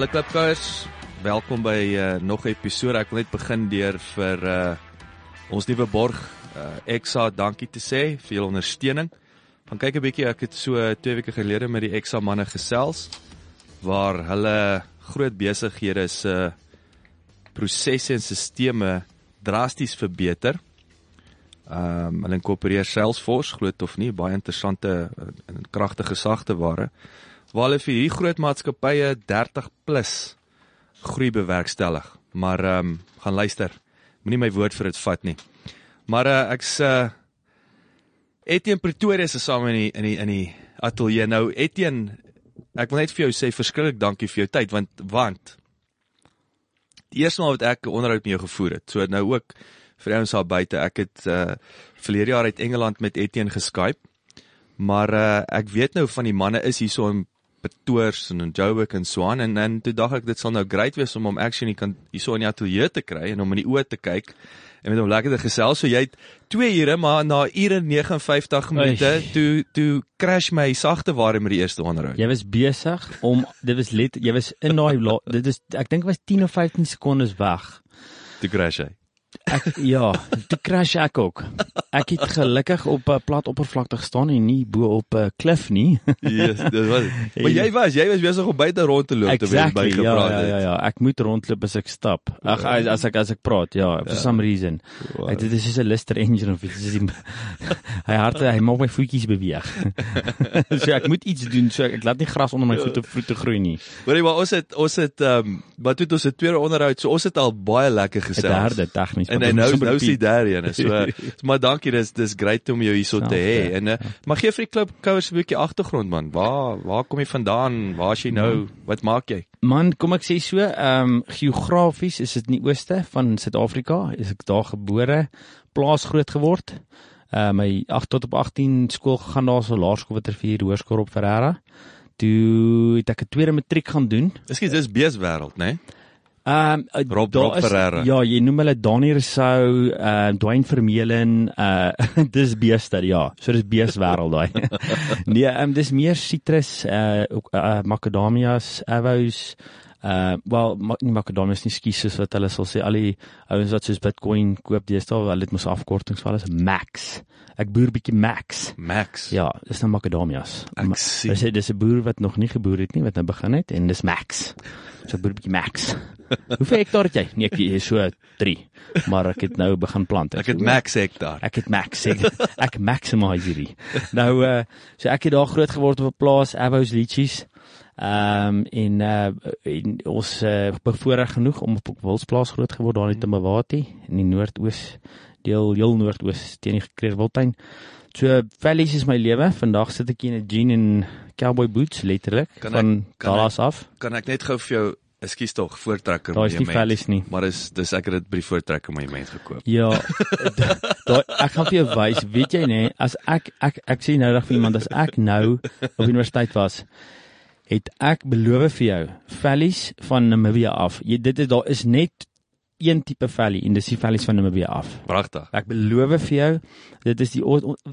Hallo Klipkouers, welkom by uh, nog 'n episode. Ek wil net begin deur vir uh, ons nuwe borg uh, Exa dankie te sê vir julle ondersteuning. Gaan kyk 'n bietjie, ek het so 2 weke gelede met die Exa manne gesels waar hulle groot besighede se uh, prosesse en stelsels drasties verbeter. Ehm um, hulle inkorporeer Salesforce, glo of nie, baie interessante en kragtige sagteware waar hulle vir hierdie groot maatskappye 30 plus groei bewerkstellig. Maar ehm um, gaan luister. Moenie my woord vir dit vat nie. Maar uh, ek's uh Etienne Pretoria is saam in die in die in die ateljee nou. Etienne, ek wil net vir jou sê verskriklik dankie vir jou tyd want want die eerste maal wat ek 'n onderhoud met jou gevoer het. So nou ook vir ons daar buite. Ek het uh verlede jaar uit Engeland met Etienne geskype. Maar uh ek weet nou van die manne is hierso in Pretoria en in Joburg en so aan en en toe dink ek dit sal nou great wees om hom actually kan hierso in die ateljee te kry en om in die oë te kyk en met hom lekker te gesels. So jy het 2 ure maar na ure 59 minute Oei. toe toe crash my sagte ware met die eerste onderhoud. Jy was besig om dit was let jy was in daai dit is ek dink was 10 of 15 sekondes weg. Toe crash hy. Ek ja, toe crash ek ook. Ek het gelukkig op 'n plat oppervlakte gestaan en nie bo op 'n klif nie. Yes, dit was. Maar jy was, jy was besig om buite rond te loop terwyl jy Exactly. Ja, bygepraat ja, het. ja, ja. Ek moet rondloop as ek stap. Ag as as ek as ek praat, ja, for some reason. Wow. Ek, dit is soos 'n Lister engine of iets. Dis die- hy harte, hy maak my voetjies beweeg. so ek moet iets doen. So ek, ek laat nie gras onder my voete voete groei nie. Hoorie, maar ons het ons het ehm um, wat het ons 'n tweede onderhoud. So ons het al baie lekker gesels. Derde tegnies. En, en nou nou is die derde een. So so, maar dankie, dis dis great om jou hierso te hê. En uh, maar gee vir die klub kouers 'n bietjie agtergrond man. Waar waar kom jy vandaan? Waar is jy nou? Wat maak jy? Man, kom ek sê so, ehm um, geografies is dit in die ooste van Suid-Afrika. Is ek daar gebore, plaas groot geword. Uh my 8 tot op 18 skool gegaan daar so laerskool wat rivier hoërskool op Ferreira. Toe het ek 'n tweede matriek gaan doen. Ekskuus, dis beeswêreld, né? Nee? Ehm um, Rob- daar Rob is- Ferreira. Ja, jy noem hulle Dani Rousseau, ehm uh, Dwayne Vermeulen, uh dis beeste, ja. So dis beeswêreld daai. nee, ehm um, dis meer sitrus, uh, ook, uh macadamias, avos, uh wel ma nie macadamias nie skies soos wat hulle sal sê al die ouens wat soos Bitcoin koop deesdae, hulle het mos afkortings vir alles Max. Ek boer bietjie Max. Max. Ja, dis nou macadamias. Ek sien. Dis dis 'n boer wat nog nie geboer het nie, wat nou begin het en dis Max. So ek boer bietjie Max. Hoeveel hektaar het jy? Nee, ek is so 3. Maar ek het nou begin plant. Ek het Max hektaar. Ek het Max. Ek, ek maximize hierdie. Nou uh so ek het daar groot geword op 'n plaas, Avos Litchis. Ehm um, en uh en ons uh, bevoorreg genoeg om op 'n wildsplaas groot geword daar in Timbawati in die noordoos deel heel noordoos teen die Kreerwiltuin. So valleys is my lewe. Vandag sit ek hier in 'n jean en cowboy boots letterlik Kan ek- van kan ek- Dallas af. Kan ek net gou vir jou ekskuus tog voortrekker Daar is nie valleys nie. Maar dis dis ek het dit by die voortrekker monument gekoop. Ja, da- daai ek gaan vir jou wys, weet jy nê, as ek ek ek sê nou reg vir iemand as ek nou op universiteit was, het ek beloof vir jou valleys van Namibia af. Jy dit is daar is net een tipe valley en dis die valleys van Namibia af. Pragtig. Ek beloof vir jou, dit is die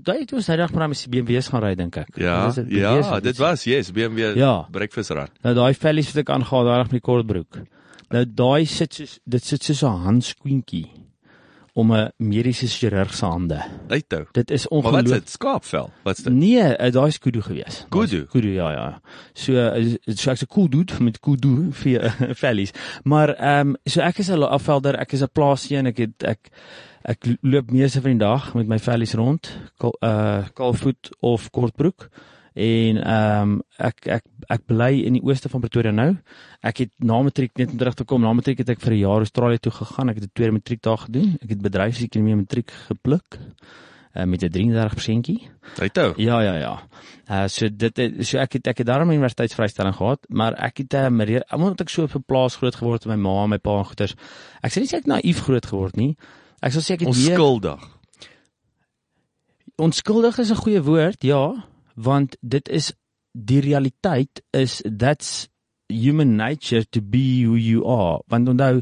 daai het ons nou dag maar met die BMW's gaan ry dink ek. Ja, Dis 'n ja, BMW's. dit was yes, BMW Ja. breakfastrat. Nou daai valleys wat ek aangaan daar met die kortbroek. Nou daai sit soos dit sit soos 'n handskoentjie om 'n mediese chirurg se hande. Uithou. Dit is Maar wat is ongelooflik. dit? Skaapvel. Wat's dit? Nee, eh, daai is kudu gewees. Kudu? Kudu ja ja. So eh, so ek's 'n cool dude met kudu vir uh, vellies. Maar ehm um, so ek is 'n afvelder, ek is 'n plaasseun, ek het ek ek loop meeste van die dag met my vellies rond, kal, uh kaalvoet of kortbroek. En ehm um, ek ek ek bly in die ooste van Pretoria nou. Ek het na matriek net om terug te kom. Na matriek het ek vir 'n jaar Australië toe gegaan. Ek het 'n tweede matriek daar gedoen. Ek het bedryfsekonomie matriek gepluk. uh, met 'n 33%kie. Righto. Ja, ja, ja. Uh so dit het- so ek het ek het daarom 'n universiteitsvrystelling gehad, maar ek het uh, meer omdat ek so op 'n plaas groot geword het met my ma en my pa en goeters. Ek sê nie ek naïef groot geword nie. Ek sal sê ek het meer Onskuldig. onskuldig is 'n goeie woord, ja, want dit is die realiteit is that's human nature to be who you are. Want onthou,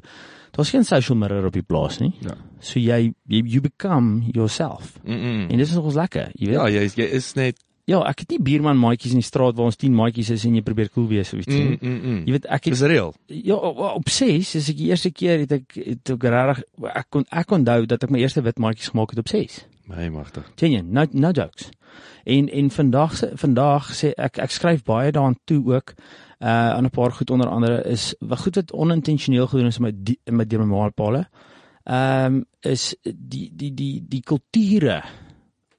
daar's geen social mirror op die plaas nie. Ja. So jy you, you become yourself. Mm. -mm. En dit is nogals lekker, jy weet. Ja, jy is, jy is net Ja, ek het nie buurman maatjies in die straat waar ons 10 maatjies is en jy probeer cool wees of iets nie. mm, mm, mm. Jy weet ek Dis het reël. ja op, op 6 is ek die eerste keer het ek het ek regtig ek kon ek onthou dat ek my eerste wit maatjies gemaak het op 6. My magtig. Genuine, no no jokes. En en vandag se vandag sê ek ek skryf baie daaraan toe ook uh aan 'n paar goed onder andere is wat goed wat onintentioneel gedoen is met die, met die normaalpale. Ehm um, is die die die die kulture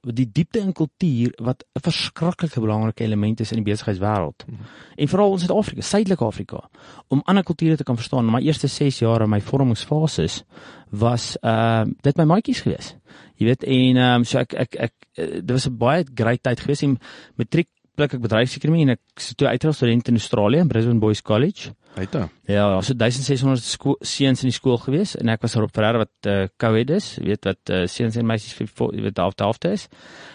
die diepte in kultuur wat 'n verskriklike belangrike element is in die besigheidswêreld. Mhm. En veral in Suid-Afrika, Suidelike Afrika, om ander kulture te kan verstaan. My eerste 6 jaar in my vormingsfases was ehm uh, dit my maatjies gewees. Jy weet en ehm um, so ek ek ek uh, dit was 'n baie great tyd gewees en matriek blik ek bedryfsekonomie en ek is toe uitgehaal student in Australië in Brisbane Boys College. Righto. Ja, daar was so 1600 skool seuns in die skool gewees en ek was daarop verder wat uh, co-ed is, weet wat uh, seuns en meisies vir jy weet half half is.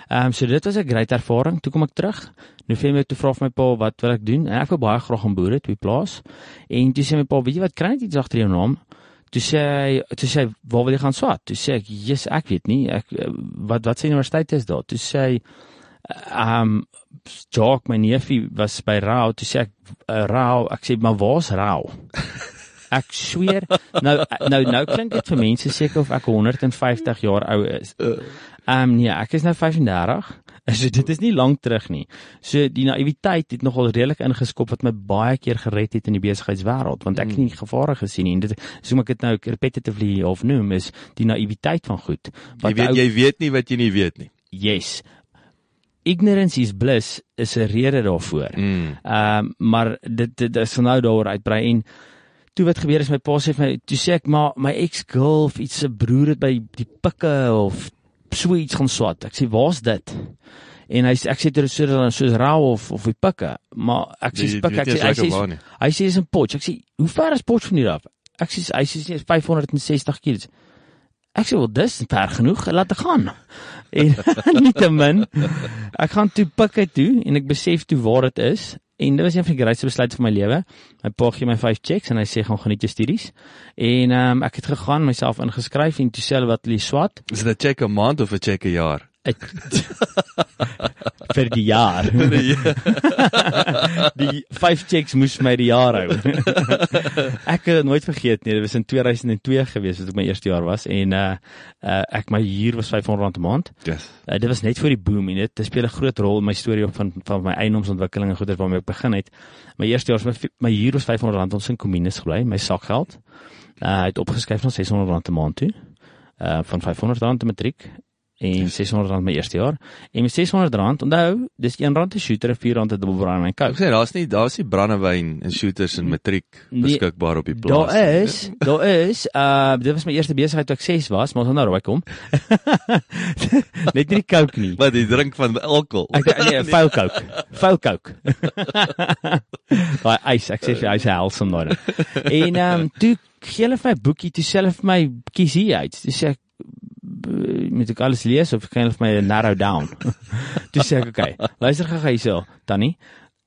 Ehm um, so dit was 'n great ervaring. Toe kom ek terug. November toe vra vir my pa wat wil ek doen? En ek wil baie graag gaan boere toe die plaas. En toe sê my pa, weet jy wat, kry net iets agter jou naam. Toe sê hy, toe sê hy, waar wil jy gaan swat? Toe sê ek, "Jesus, ek weet nie. Ek eh, wat wat se universiteit is daar?" Toe sê hy, ehm um, Jock, my neefie was by Rau, toe sê ek, uh, "Rau." Ek sê, "Maar waar's Rau?" Ek sweer, nou nou nou klink dit vir mense seker of ek 150 jaar oud is. Ehm um, nee, ek is nou 35. So dit is nie lank terug nie. So die naïwiteit het nogal redelik ingeskop wat my baie keer gered het in die besigheidswêreld want ek het nie gevare gesien nie. En dit so ek dit nou repetitively of noem is die naïwiteit van goed. Jy weet jy weet nie wat jy nie weet nie. yes. Ignorance is bliss is 'n rede daarvoor. Mm. Ehm um, maar dit dit is nou daaroor uitbrei en toe wat gebeur is my pa sê vir my toe sê ek maar my ex-girl of iets se broer het by die pikke of so iets gaan swat. Ek sê waar's dit? En hy sê ek sê dit is so dan soos rau of of die pikke, maar ek sê pikke ek sê nie hy ek sê nie. hy sê is 'n potch. Ek sê hoe ver is potch van hier af? Ek sê hy sê dis 560 km. Ek sê wel dis ver genoeg, laat dit gaan. En nietemin ek gaan toe pikke toe en ek besef toe waar dit is en dit was een van die grootste besluite van my lewe. My pa gee my 5 checks en hy sê gaan geniet jou studies. En ehm um, ek het gegaan, myself ingeskryf en toe sê hulle wat hulle swat Is dit 'n check 'n maand of 'n check 'n jaar? Ek- vir die jaar. die 5 checks moes my die jaar hou. ek het dit nooit vergeet nie. Dit was in 2002 gewees wat ek my eerste jaar was en uh, uh ek my huur was R500 'n maand. Yes. Uh, dit was net voor die boom en dit speel 'n groot rol in my storie op van van my eiendomsontwikkeling en goeder waarmee ek begin het. My eerste jaar was my my huur was R500 ons in kommunes gebly, my sakgeld. Uh het opgeskryf na R600 'n maand toe. Uh van R500 te matriek en R600 my eerste jaar. En met R600, onthou, dis R1 te shooter en R4 te dubbelbrand en Ek coke. sê daar's nie daar's nie brandewyn en shooters en matriek Nee, beskikbaar op die plaas. Daar is, daar is, uh dit was my eerste besigheid toe ek 6 was, maar ons gaan nou raai kom. Net nie die coke nie. Wat jy drink van alkohol. Ek nee, vuil coke. Vuil coke. Daai ys, ek sê jou, hy's helsam daar. En ehm um, toe gee hulle vir my boekie, toe sê hulle vir my kies hier uit. Toe sê ek "B- moet ek alles lees of kan hulle vir my narrow down? toe sê ek, okay, luister gou hierso, Tannie.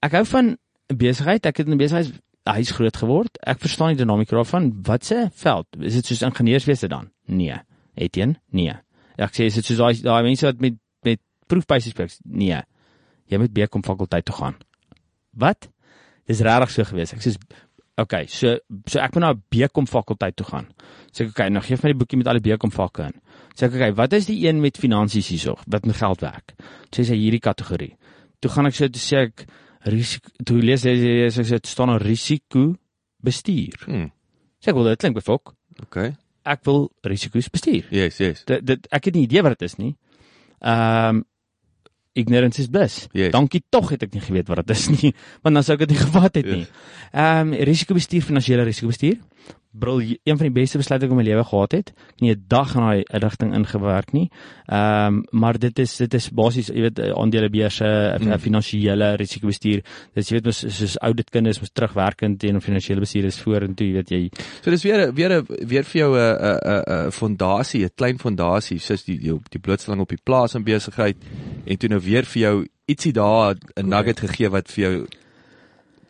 Ek hou van besigheid. Ek het in besigheid huis groot geword. Ek verstaan die dinamika daarvan. Wat se veld? Is dit soos ingenieurswese dan? Nee. Etienne? Nee. Ek sê is dit soos daai daai mense wat met met proefbuise speel? Nee. Jy moet BCom fakulteit toe gaan. Wat? Dis regtig so gewees. Ek sê okay, so so ek moet na 'n BCom fakulteit toe gaan. Sê ek okay, nou gee vir my die boekie met al die BCom vakke in. Sê ek okay, wat is die een met finansies hierso wat met geld werk? Sê sy hierdie kategorie. Toe gaan ek so toe sê ek risiko toe lees jy sê dit staan op risiko bestuur. Hm. Sê ek wel dit klink befok. Okay. Ek wil risiko's bestuur. Yes, yes. Dit dit ek het nie idee wat dit is nie. Ehm um, ignorance is bliss. Yes. Dankie tog het ek nie geweet wat dit is nie, want dan sou ek dit nie gevat het nie. Ehm um, risikobestuur, finansiële risikobestuur. Bril een van die beste besluite wat ek in my lewe gehad het. Ek nie 'n dag in daai rigting ingewerk nie. Ehm um, maar dit is dit is basies jy weet aandelebeurse, mm. finansiële risikobestuur. Dis jy weet mos soos ouditkunde is mos terugwerkend teen finansiële bestuur is vorentoe, jy weet jy. So dis weer weer weer vir jou 'n 'n 'n fondasie, 'n klein fondasie soos die die, die blootstelling op die plaas en besigheid en toe nou weer vir jou ietsie daar 'n nugget gegee wat vir jou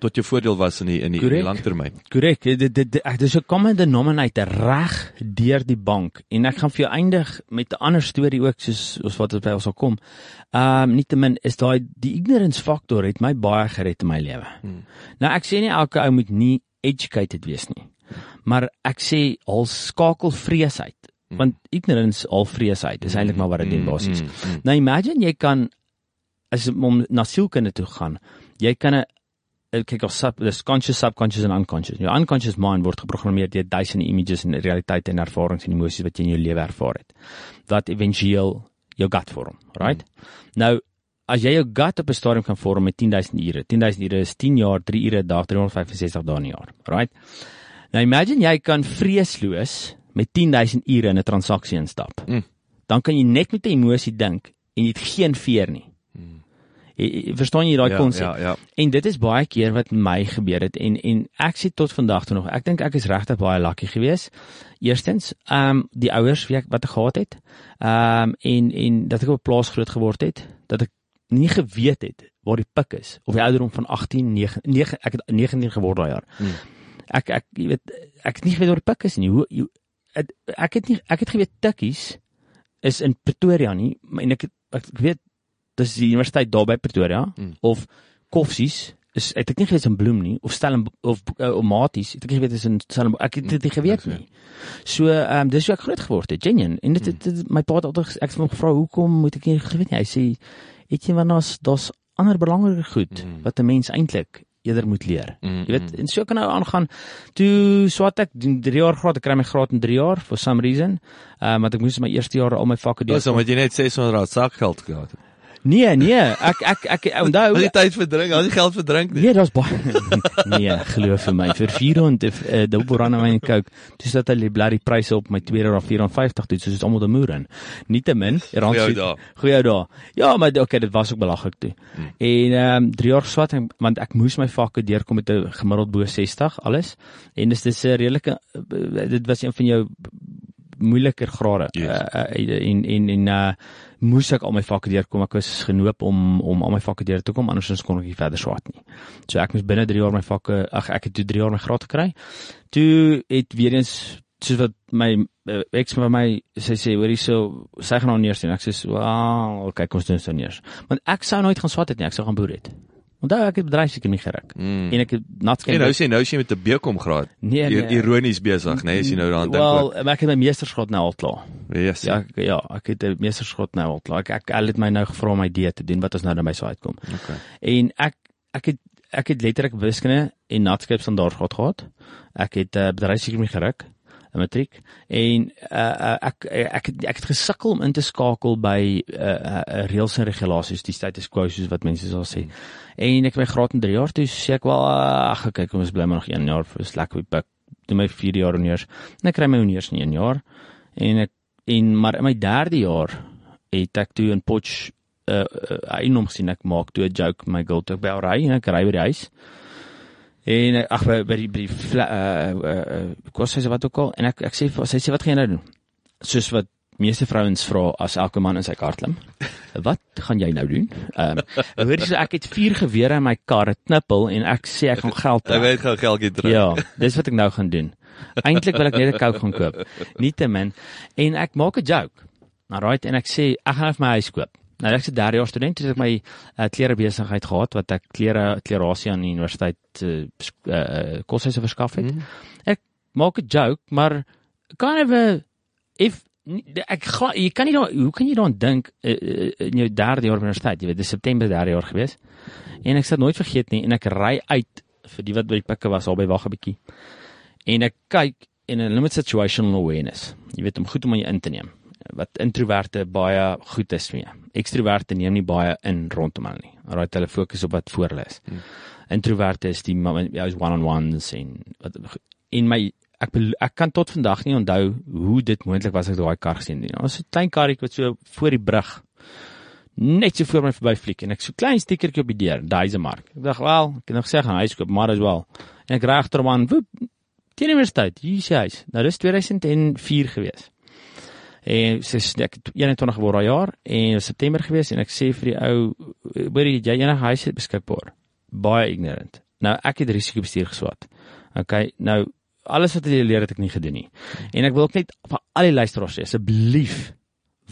tot jou voordeel was in die in die, die langtermyn. Korrek. Dit dit ek dis 'n common denominator reg deur die bank en ek gaan vir jou eindig met 'n ander storie ook soos ons wat by ons sal kom. Ehm um, nietemin is daai die ignorance faktor het my baie gered in my lewe. Hmm. Nou ek sê nie elke ou moet nie educated wees nie. Maar ek sê al skakel vrees uit hmm. want ignorance al vrees uit is eintlik maar wat dit doen basies. Mm, mm, mm. Nou imagine jy kan as om na sielkunde toe gaan. Jy kan 'n kyk of sub dis conscious subconscious en unconscious. Jou unconscious mind word geprogrammeer deur duisende images en realiteite en ervarings en emosies wat jy in jou lewe ervaar het. Wat éventueel jou gut vorm, right? Hmm. Nou as jy jou gut op 'n stadium kan vorm met 10000 ure. 10000 ure is 10 jaar, 3 ure 'n dag, 365 dae in 'n jaar, right? Nou imagine jy kan vreesloos met 10000 ure in 'n transaksie instap. Mm. Dan kan jy net met 'n emosie dink en jy het geen veer nie. Verstaan jy daai ja, konsep? Ja, ja. En dit is baie keer wat my gebeur het en en ek sê tot vandag toe nog. Ek dink ek is regtig baie lucky geweest. Eerstens, ehm um, die ouers wie ek wat ek gehad het. Ehm um, en en dat ek op 'n plaas groot geword het, dat ek nie geweet het waar die pik is of die ouderdom van 18, 9, 9 ek het 19 geword daai jaar. Hmm. Ek ek jy weet ek het nie geweet waar die pik is nie. Hoe ek, ek het nie ek het geweet tikkies is in Pretoria nie, en ek ek weet dis die universiteit daar by Pretoria mm. of Koffsies is het ek nie geweet in Bloem nie of Stellen of uh, Maties het ek nie geweet is in Stellen ek het dit nie geweet nie. So ehm um, dis hoe ek groot geword het, genuen. En dit, dit, dit my pa het altyd ek het hom gevra hoekom moet ek nie geweet nie. Hy sê weet jy wanneer ons daar's ander belangrike goed mm. wat 'n mens eintlik eerder moet leer. Mm, jy weet, mm. en so kan nou aangaan. Toe swat ek 3 jaar graad, ek kry my graad in 3 jaar for some reason. Ehm um, want ek moes my eerste jaar al my vakke doen. Dis omdat jy net 600 rand sakgeld gehad het. Nee, nee, ek ek ek onthou Al die tyd vir drink, al die geld vir drink nie. Nee, daar's baie. nee, glo vir my, vir 400 'n uh, dubbel rand wyn en coke, dis dat hulle bloody pryse op my tweede of 450 toe, soos almal te moer in. Nietemin, rand Goeie dae. Goeie dae. Ja, maar okay, dit was ook belaglik toe. Hmm. En ehm um, 3 jaar swat want ek moes my vakke deurkom met 'n gemiddeld bo 60 alles. En dis dis 'n redelike dit was een van jou moeiliker grade yes. uh, uh, en en en uh, moes ek al my vakke deurkom. Ek was genoop om om al my vakke deur te kom andersins kon ek nie verder swaat nie. So ek moes binne 3 jaar my vakke ag ek het toe 3 jaar my graad gekry. Toe het weer eens soos wat my uh, ex vir my sê sê hoorie so sy gaan nou neers sien. Ek sê "Wow, okay, kom ons doen dit nou neers." Want ek sou nooit gaan swaat het nie. Ek sou gaan boer het. Onthou ek het bedryfseker nie geruk. Mm. En ek het natskyn. En nou sê nou sê jy met 'n BCom graad. Nee, nee. Ironies besig, nê, nee, as jy nou daaraan dink. Wel, ek het my meestersgraad nou al klaar. Yes. Ja, ek, ja, ek het 'n meestersgraad nou al klaar. Ek ek het my nou gevra om my D te doen wat ons nou na my side kom. Okay. En ek ek het ek het letterlik wiskunde en natskap standaard gehad gehad. Ek het uh, bedryfseker nie geruk. 'n matriek en uh, ek ek ek ek het gesukkel om in te skakel by uh, uh, reëls en regulasies die status quo soos wat mense sal sê. En ek my graad in 3 jaar toe sê ek wel ag kyk kom ons bly maar nog 1 jaar vir lekker by pik. Doen my 4 jaar honeurs. En ek kry my honeurs in 1 jaar. En ek en maar in my 3de jaar het ek toe in Potch uh, uh, eienaam gesien ek maak toe 'n joke my girl toe by ry en ek ry by die huis. En ag by by die by die uh uh kos sê sy wat ook al en ek ek sê sy sê wat gaan jy nou doen? Soos wat meeste vrouens vra as elke man in sy kar klim. Wat gaan jy nou doen? Ehm um, hoor jy so ek het vier gewere in my kar, 'n knippel en ek sê ek gaan geld. Ek weet gaan geldjie terug. Ja, dis wat ek nou gaan doen. Eintlik wil ek net 'n Coke gaan koop. Nietemin en ek maak 'n joke. Alright en ek sê ek gaan vir my huis koop. Nou ek 'n derde jaar student, het ek my uh, klere besigheid gehad wat ek klere klerasie aan die universiteit uh, uh, koshuise verskaf het. Mm. Ek maak 'n joke, maar kind of a, if ek jy kan nie hoe kan jy dan dink uh, in jou derde jaar universiteit, jy weet, dis September derde jaar gewees. En ek sal nooit vergeet nie en ek ry uit vir die wat by die pikke was al by wag 'n bietjie. En ek kyk in 'n limit situational awareness. Jy weet om goed om jy in te neem wat introverte baie goed is mee. Ekstroverte neem nie baie in rondom hulle nie. Alraai hulle fokus op wat voor hulle is. Hmm. Introverte is die jy's one on ones en wat in my ek ek kan tot vandag nie onthou hoe dit moontlik was ek daai kar gesien het. nie. Ons 'n klein karretjie wat so voor die brug net so voor my verby fliek en ek so klein stickertjie op die deur, daai mark. Ek dink wel, ek kan nog sê gaan huis koop, maar as wel. En ek hom aan, woep, teen die universiteit, hier is die huis. Nou dis 2004 gewees. En sê ek het 21 geword daai jaar en September gewees en ek sê vir die ou, hoorie, jy enige huis beskikbaar. Baie ignorant. Nou ek het risiko bestuur geswat. Okay, nou alles wat jy leer het ek nie gedoen nie. En ek wil ook net vir al die luisteraars sê asseblief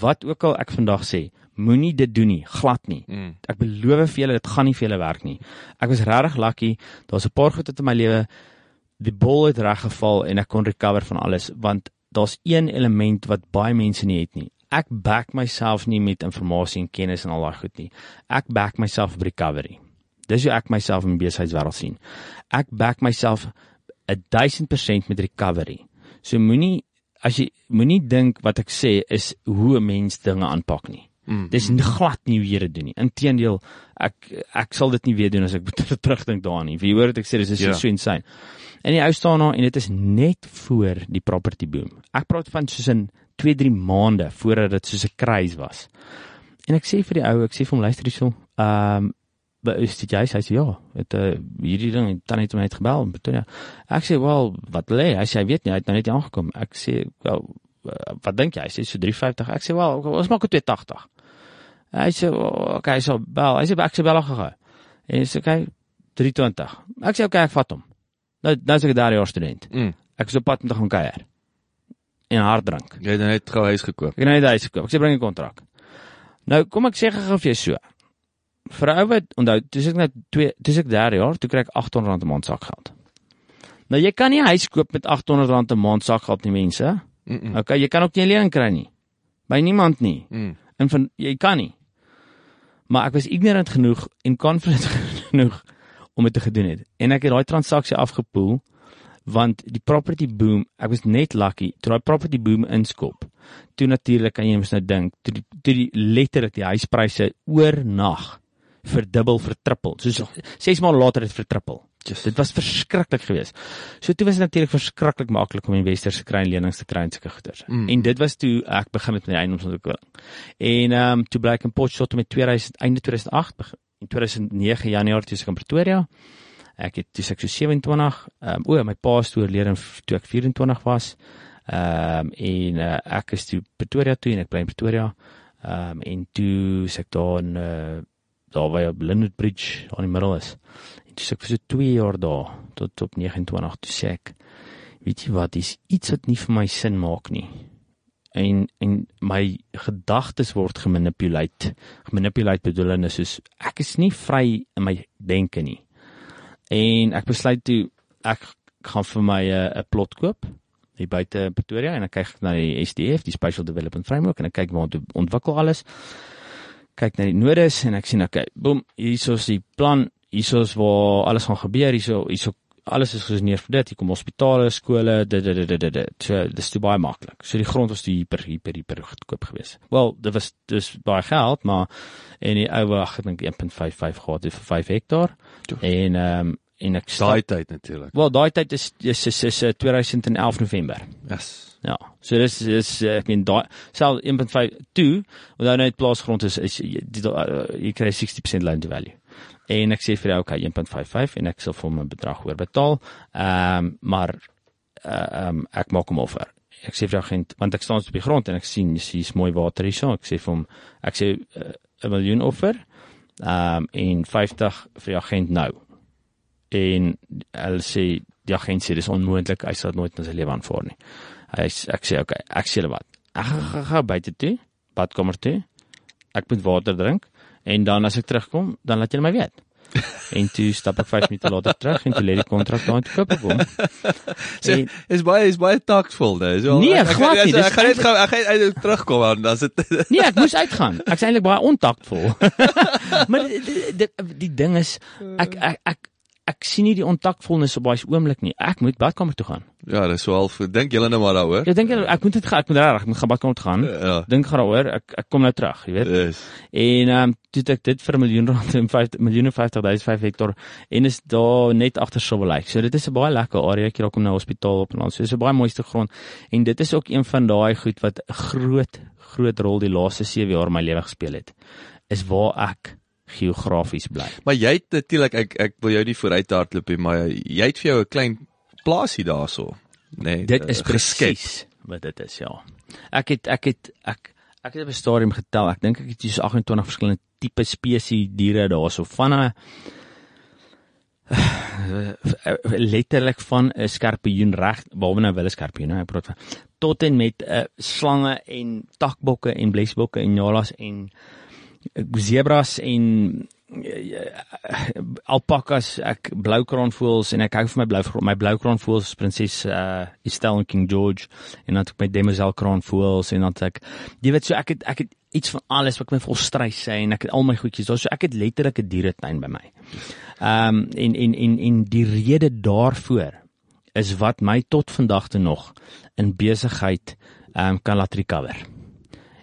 wat ook al ek vandag sê, moenie dit doen nie, glad nie. Mm. Ek beloof vir julle dit gaan nie vir julle werk nie. Ek was regtig lucky. Daar's 'n paar goed in my lewe die bol het reg geval en ek kon recover van alles want daar's een element wat baie mense nie het nie. Ek back myself nie met inligting en kennis en al daai goed nie. Ek back myself op recovery. Dis hoe ek myself in die besigheidswêreld sien. Ek back myself 1000% met recovery. So moenie as jy moenie dink wat ek sê is hoe 'n mens dinge aanpak nie. Mm. Dis glad nie hoe jy dit doen nie. Inteendeel, ek ek sal dit nie weer doen as ek terugdink daaraan nie. Jy hoor wat ek sê, dis is Ja. so insane. En die ou staan daar en dit is net voor die property boom. Ek praat van soos in 2-3 maande voordat dit soos 'n craze was. En ek sê vir die ou, ek sê vir hom luister hierso, ehm um, is dit jy? Hy sê ja, het uh, hierdie ding dan het hom net gebel in Pretoria. Ek sê, "Wel, wat lê?" Hy sê, "Hy weet nie, hy het nou net aangekom." Ek sê, "Wel, uh, wat dink jy?" Hy sê, "So 350." Ek sê, "Wel, ons maak dit 280." Hy sê, "O, "Okay, so bel." Hy sê, "Ek sê bel gou." En hy sê, "Okay, 320." Ek sê, "Okay, ek vat hom." Nou, nou is ek daar jaar student. Mm. Ek is op pad om te gaan kuier. En hard drink. Jy het nou net gou huis gekoop. Ek het nou net huis gekoop. Ek sê bring 'n kontrak. Nou kom ek sê gou vir jou so. Vir 'n ou wat onthou, dis ek net 2, dis ek daar jaar, toe kry ek R800 'n maand sakgeld. Nou jy kan nie huis koop met R800 'n maand sakgeld nie mense. Mm. -mm. Okay, jy kan ook nie 'n lening kry nie. By niemand nie. Mm. En van jy kan nie. Maar ek was ignorant genoeg en confident genoeg om dit te gedoen het. En ek het daai transaksie afgepoel want die property boom, ek was net lucky toe daai property boom inskop. Toe natuurlik kan jy mos nou dink, toe die, toe die letterlik die huispryse oornag verdubbel, vertrippel. Soos 6 maande later het dit vertrippel. Just. Dit was verskriklik geweest. So toe was dit natuurlik verskriklik maklik om investors te kry en lenings te kry en sulke goeders. Mm. En dit was toe ek begin met die eiendomsontwikkeling. En ehm um, toe bly ek in Potchefstroom met 2000 einde 2008 begin in 2009 Januarie toe ek in Pretoria. Ek het toe ek so 27 ehm um, o my pa is toe oorlede toe ek 24 was. Ehm um, en uh, ek is toe Pretoria toe en ek bly in Pretoria. Ehm um, en toe is ek daar in uh, daar by op Lynnwood Bridge aan die middel is. En toe is ek vir so 2 jaar daar tot op 29 toe sê ek weet jy wat, dis iets wat nie vir my sin maak nie. En en my gedagtes word gemanipuleer. Gemanipuleer bedoelende soos ek is nie vry in my denke nie. En ek besluit toe ek gaan vir my 'n uh, plot koop hier buite Pretoria en ek kyk na die SDF, die Special Development Framework en ek kyk waar dit ontwikkel alles. Kyk na die nodes en ek sien okay, boem, hierso is die plan, hierso is waar alles gaan gebeur, hierso hierso alles is gesoneer vir dit. Hier kom hospitale, skole, dit dit dit dit dit. So dis te baie maklik. So die grond was te hyper hyper hyper goedkoop geweest. Wel, dit was dis baie geld, maar en die ou wag, ek dink 1.55 gehad vir 5 hektaar. Toe. En ehm um, en ek Daai tyd natuurlik. Wel, daai tyd is is is, is, is 2011 November. Yes. Ja. So dis is eh, ek meen daai sel 1.5 toe, want nou net plaasgrond is is jy, die, uh, jy kry 60% loan to value. En ek sê vir jou okay 1.55 en ek sal vir hom 'n bedrag oorbetaal. Ehm um, maar uh, um, ek maak hom offer. Ek sê vir die agent want ek staan op die grond en ek sien hier's mooi water hierso. Ek sê vir hom ek sê uh, 'n miljoen offer. Ehm um, en 50 vir die agent nou. En hulle sê die agent sê dis onmoontlik, hy sal dit nooit in sy lewe aanvaar nie. Hy ek sê okay, ek sê julle wat. Ek gaan gaan gaan buite toe, badkamer toe. Ek moet water drink en dan as ek terugkom, dan laat julle my weet. En toe stap ek 5 minute later terug en toe lê die kontrak daar koop ek hom. Sê En- is baie is baie taktvol daai. So Nee, ek- glad nie, ek- dis gaan net gou ek gaan uit terugkom dan sit Nee, ek moes uitgaan. Ek's eintlik baie ontaktvol. maar die, die, die, die ding is ek ek ek ek sien nie die ontakvolnes op daai oomblik nie. Ek moet badkamer toe gaan. Ja, dis so half. Dink julle nou maar daaroor? Ek dink ek moet dit ek moet reg, ek moet gaan badkamer toe gaan. Ja. Dink gaan daaroor. Ek ek kom nou terug, jy weet. Dis. En ehm um, toe ek dit vir 'n miljoen rand en 5 miljoen en 50000 5 hektaar en is daar net agter Silver Lake. So dit is 'n baie lekker area. Ek hier kom nou hospitaal op en dan. So dis 'n baie mooiste grond en dit is ook een van daai goed wat groot groot rol die laaste 7 jaar in my lewe gespeel het. Is waar ek geografies bly. Maar jy het natuurlik ek ek wil jou nie vooruit hardloop nie, maar jy het vir jou 'n klein plaasie daarso. Nee, Dit is geskep. presies wat dit is, ja. Ek het ek het ek ek het op 'n stadium getel. Ek dink ek het so 28 verskillende tipe spesies diere daarso van 'n letterlik van 'n skorpioen reg, behalwe nou wel 'n skorpioen, hè, ek praat van tot en met 'n uh, slange en takbokke en blesbokke en nyalas en uh, zebras en uh, alpakas, ek bloukraanvoëls en ek hou van my blou my bloukraanvoëls prinses uh Estelle en King George en dan het ek my demoiselle kraanvoëls en dan het ek jy weet so ek het ek het iets van alles wat ek my vol strys sê en ek het al my goedjies daar so ek het letterlik 'n dieretuin by my. Ehm um, en en en en die rede daarvoor is wat my tot vandag toe nog in besigheid ehm um, kan laat recover.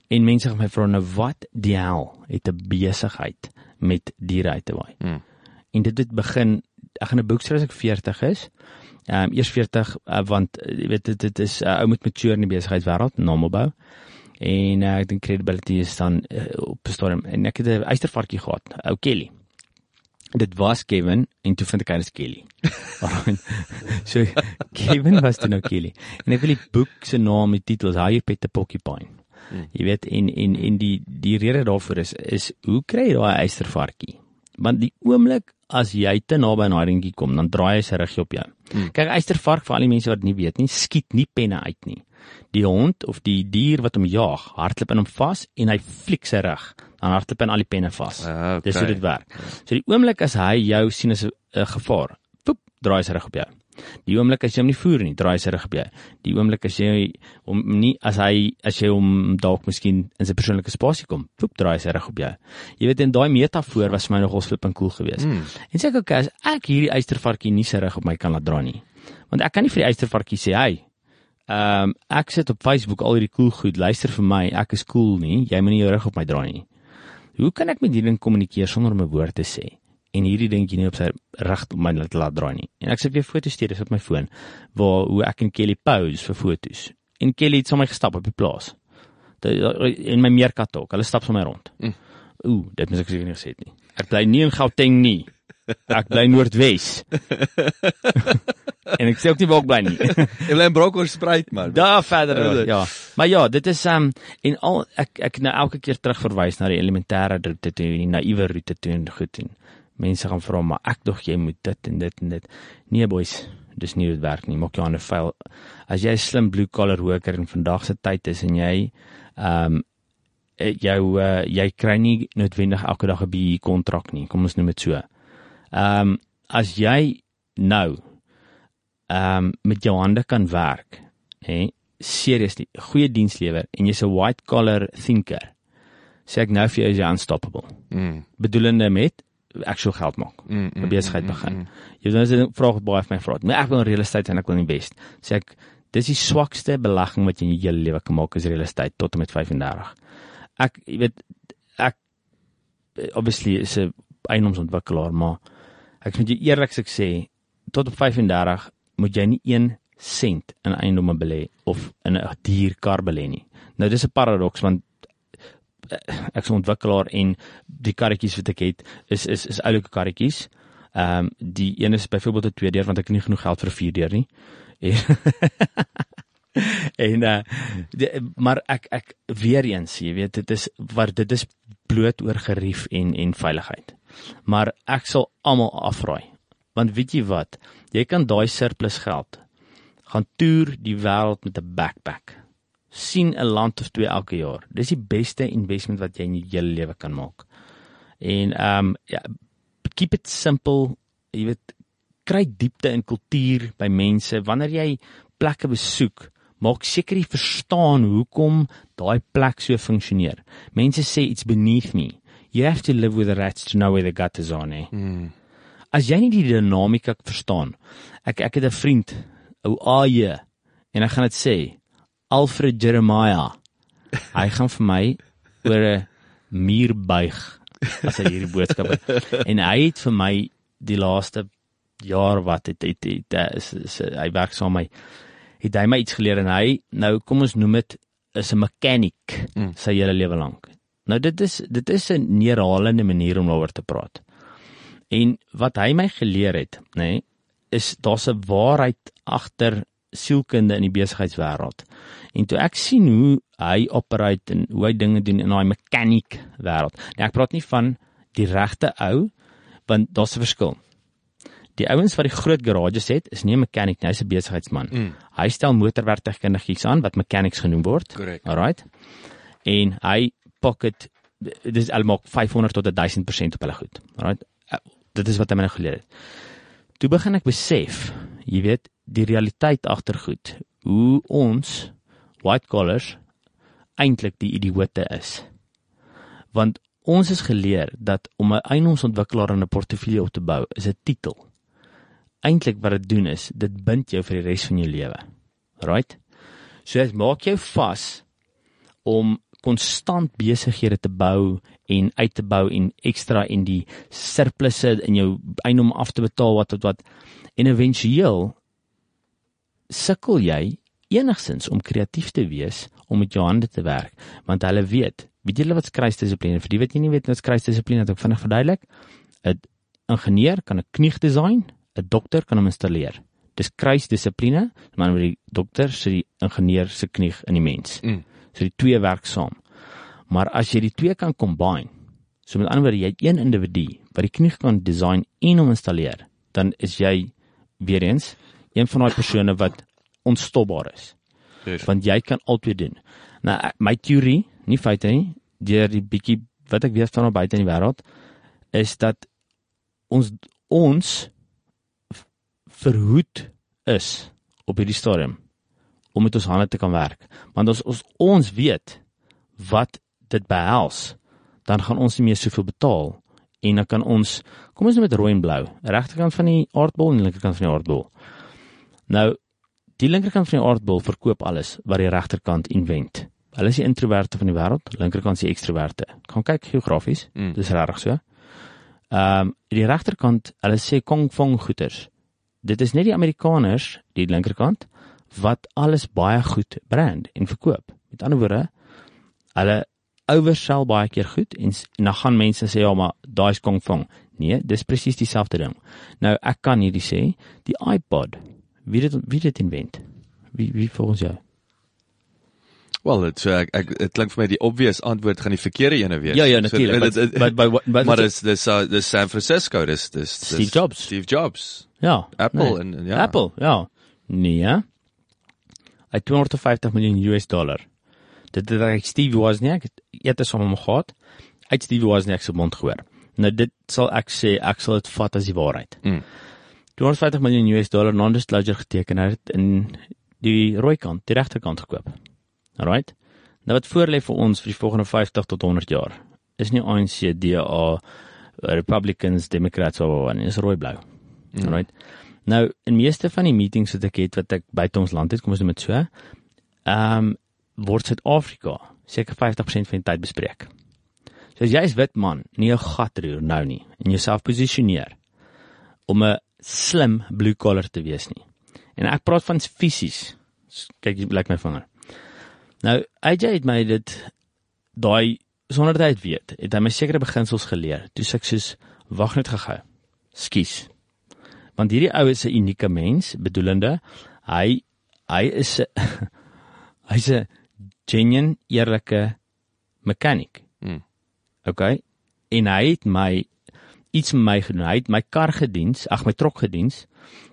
En mense gaan my vra nou wat die hel het 'n besigheid met diere uit te waai. Hmm. En dit het begin ek gaan 'n boek skryf as ek 40 is. Ehm um, eers 40 uh, want uh, jy weet dit dit is uh, ou moet mature in die besigheidswêreld, namelbou. En uh, ek dink credibility is dan uh, op 'n stadium en ek het 'n eystervarkie gehad, ou Kelly. Dit was Kevin en toe vind ek hy is Kelly. So Kevin was toe nou Kelly. En ek wil die boek se naam met titel is How You Pet the Porcupine. Hmm. Jy weet en en en die die rede daarvoor is is hoe kry jy daai eystervarkie? Want die oomblik as jy te naby aan daai dingetjie kom, dan draai hy sy rug op jou. Hmm. Kyk eystervark vir al die mense wat nie weet nie, skiet nie penne uit nie. Die hond of die dier wat hom jaag, hardloop in hom vas en hy fliek sy rug, dan hardloop hy in al die penne vas. Ah, okay. Dis hoe dit werk. So die oomblik as hy jou sien as 'n gevaar, poep, draai hy sy rug op jou. Die oomblik as jy hom nie voer nie, draai hy sy rug op jou. Die oomblik as jy hom nie as hy as jy hom dalk miskien in sy persoonlike spasie kom, poep, draai hy sy rug op jou. Jy weet en daai metafoor was vir my nogal flippend cool geweest. Mm. En sê ek okay, as ek hierdie eystervarkie nie sy rug op my kan laat dra nie. Want ek kan nie vir die eystervarkie sê, "Hey, ehm um, ek sit op Facebook al hierdie cool goed, luister vir my, ek is cool nie, jy moenie jou rug op my dra nie." Hoe kan ek met hierdie ding kommunikeer sonder om 'n woord te sê? En hierdie dingetjie nie op sy reg my laat, laat draai nie. En ek sit weer foto's stuur op my foon waar hoe ek en Kelly pose vir foto's. En Kelly het sommer gestap op die plaas. In my meerkat ook. Hulle stap sommer rond. Mm. Ooh, dit moet ek seker nie gesê het nie. Ek bly nie in Gauteng nie. Ek bly Noordwes. en ek sê ook nie waar ek bly nie. Jy bly in Bronkhorstspruit man. Daar verder Ja, ja. Maar ja, dit is um en al ek ek nou elke keer terug verwys na die elementêre roete toe, die naïewe roete toe en goed en mense gaan vra maar ek dog jy moet dit en dit en dit. Nee boys, dis nie hoe dit werk nie. Maak jou hande vuil. As jy 'n slim blue collar worker in vandag se tyd is en jy um jou uh, jy kry nie noodwendig elke dag 'n BE kontrak nie. Kom ons noem dit so. Ehm um, as jy nou ehm um, met jou hande kan werk, hè, seriously, goeie diens lewer en jy's 'n white collar thinker. Sê ek nou vir jou is jy unstoppable. Mm. Bedoelende met actual geld maak. Mm, 'n Besigheid begin. Jy weet nou vra ek baie van my vrou. Maar ek wil in real estate en ek wil invest. Sê ek dis die swakste belegging wat jy in jou hele lewe kan maak is real estate tot en met 35. Ek jy weet ek obviously is 'n eiendomsontwikkelaar, maar ek moet jou eerlik sê tot op 35 moet jy nie 1 sent in eiendomme belê of in 'n dierkar belê nie. Nou dis 'n paradoks want eh, ek 'n ontwikkelaar en die karretjies wat ek het is is is oulike karretjies. Ehm um, die een is byvoorbeeld 'n twee deur want ek het nie genoeg geld vir 'n vier deur nie. En en uh, die, maar ek ek weer eens, jy weet dit is wat dit is bloot oor gerief en en veiligheid. Maar ek sal almal afraai. Want weet jy wat? Jy kan daai surplus geld gaan toer die wêreld met 'n backpack. Sien 'n land of twee elke jaar. Dis die beste investment wat jy in jou hele lewe kan maak. En ehm um, ja, keep it simple. Jy weet kry diepte in kultuur by mense wanneer jy plekke besoek. Maak seker jy verstaan hoekom daai plek so funksioneer. Mense sê it's beneath me. You have to live with the rats to know where the gutters are, nee. Mm. as jy nie die dinamika verstaan. Ek ek het 'n vriend, ou AJ, en ek gaan dit sê, Alfred Jeremiah. Hy gaan vir my oor 'n muur buig as hy hierdie boodskappe. en hy het vir my die laaste jaar wat het het, het, het is, is, hy werk saam met my het hy my iets geleer en hy nou kom ons noem dit is 'n mechanic mm. sy hele lewe lank. Nou dit is dit is 'n neerhalende manier om daaroor te praat. En wat hy my geleer het, nê, nee, is daar's 'n waarheid agter sielkunde in die besigheidswêreld. En toe ek sien hoe hy operate en hoe hy dinge doen in daai mechanic wêreld. Nou ek praat nie van die regte ou want daar's 'n verskil. Die ouens wat die groot garages het, is nie 'n mechanic nie, hy's 'n besigheidsman. Mm. Hy stel motorwerktuigkundiges aan wat mechanics genoem word. Correct. Alright. En hy pocket dis almal 500 tot 1000% op hulle goed. Alright. Uh, dit is wat hy my nou geleer het. Toe begin ek besef, jy weet, die realiteit agter goed, hoe ons white collars eintlik die idioote is. Want ons is geleer dat om 'n eiendomsontwikkelaar in 'n portefeulje op te bou, is 'n titel eintlik wat dit doen is dit bind jou vir die res van jou lewe. Right? So dit maak jou vas om konstant besighede te bou en uit te bou en ekstra in die surplusse in jou eiendom af te betaal wat wat wat en éventueel sukkel jy enigsins om kreatief te wees om met jou hande te werk want hulle weet weet julle wat skryfdissipline vir die wat jy nie weet wat skryfdissipline het ek vinnig verduidelik 'n ingenieur kan 'n knieg design 'n dokter kan hom installeer. Dis kruisdissipline, maar met die dokter sit die ingenieur se knieg in die mens. Mm. So die twee werk saam. Maar as jy die twee kan combine, so met ander woorde jy het een individu wat die knieg kan design en hom installeer, dan is jy weer eens een van daai persone wat onstopbaar is. Yes. Want jy kan albei doen. Nou my teorie, nie feite nie, deur die bietjie wat ek weet van nou buite in die wêreld is dat ons ons verhoed is op hierdie stadium om met ons hande te kan werk. Want as ons ons weet wat dit behels, dan gaan ons nie meer soveel betaal en dan kan ons kom ons met rooi en blou, regterkant van die aardbol en linkerkant van die aardbol. Nou die linkerkant van die aardbol verkoop alles wat die regterkant invent. Hulle is die introverte van die wêreld, linkerkant is die ekstroverte. Gaan kyk geografies, mm. dis regtig so. Ehm um, die regterkant, hulle sê kong fong goeters dit is net die Amerikaners, die linkerkant, wat alles baie goed brand en verkoop. Met ander woorde, hulle oversell baie keer goed en, en dan gaan mense sê ja, maar daai is Kongfong. Nee, dis presies dieselfde ding. Nou ek kan hierdie sê, die iPod, wie dit wie dit invent? Wie wie volgens jou? Wel, dit so ek ek dit klink vir my die obvious antwoord gaan die verkeerde ene wees. Ja ja, natuurlik. So, but, but, but, but, maar dis dis uh, dis San Francisco, dis dis Steve Jobs. Steve Jobs. Ja. Apple nee. en, ja. Apple, ja. Nee. Hy 250 miljoen US dollar. Dit dit ek Steve Wozniak het eers hom gehad. Uit Steve Wozniak se mond gehoor. Nou dit sal ek sê ek sal dit vat as die waarheid. Mm. 250 miljoen US dollar non-disclosure geteken het in die rooi kant, die regterkant gekoop. Alright. Nou wat voorlê vir ons vir die volgende 50 tot 100 jaar is nie ANC, DA, Republicans, Democrats of wat nie, is rooi-blou. Mm. Alright. Nou in meeste van die meetings wat ek het wat ek buite ons land het, kom ons net met so. Ehm um, word Suid-Afrika seker 50% van die tyd bespreek. So as jy is wit man, nie 'n gat roer nou nie en jouself posisioneer om 'n slim blue collar te wees nie. En ek praat van fisies. Kyk, lyk my vinger. Nou, AJ het my dit daai sonder dat hy dit weet, het hy my sekere beginsels geleer. Toe sê ek soos wag net gehou. Skus want hierdie ou is 'n unieke mens, bedoelende hy hy is 'n hy's 'n genuine eerlike mechanic. Mm. Okay. En hy het my iets met my gedoen. Hy het my kar gediens, ag my trok gediens.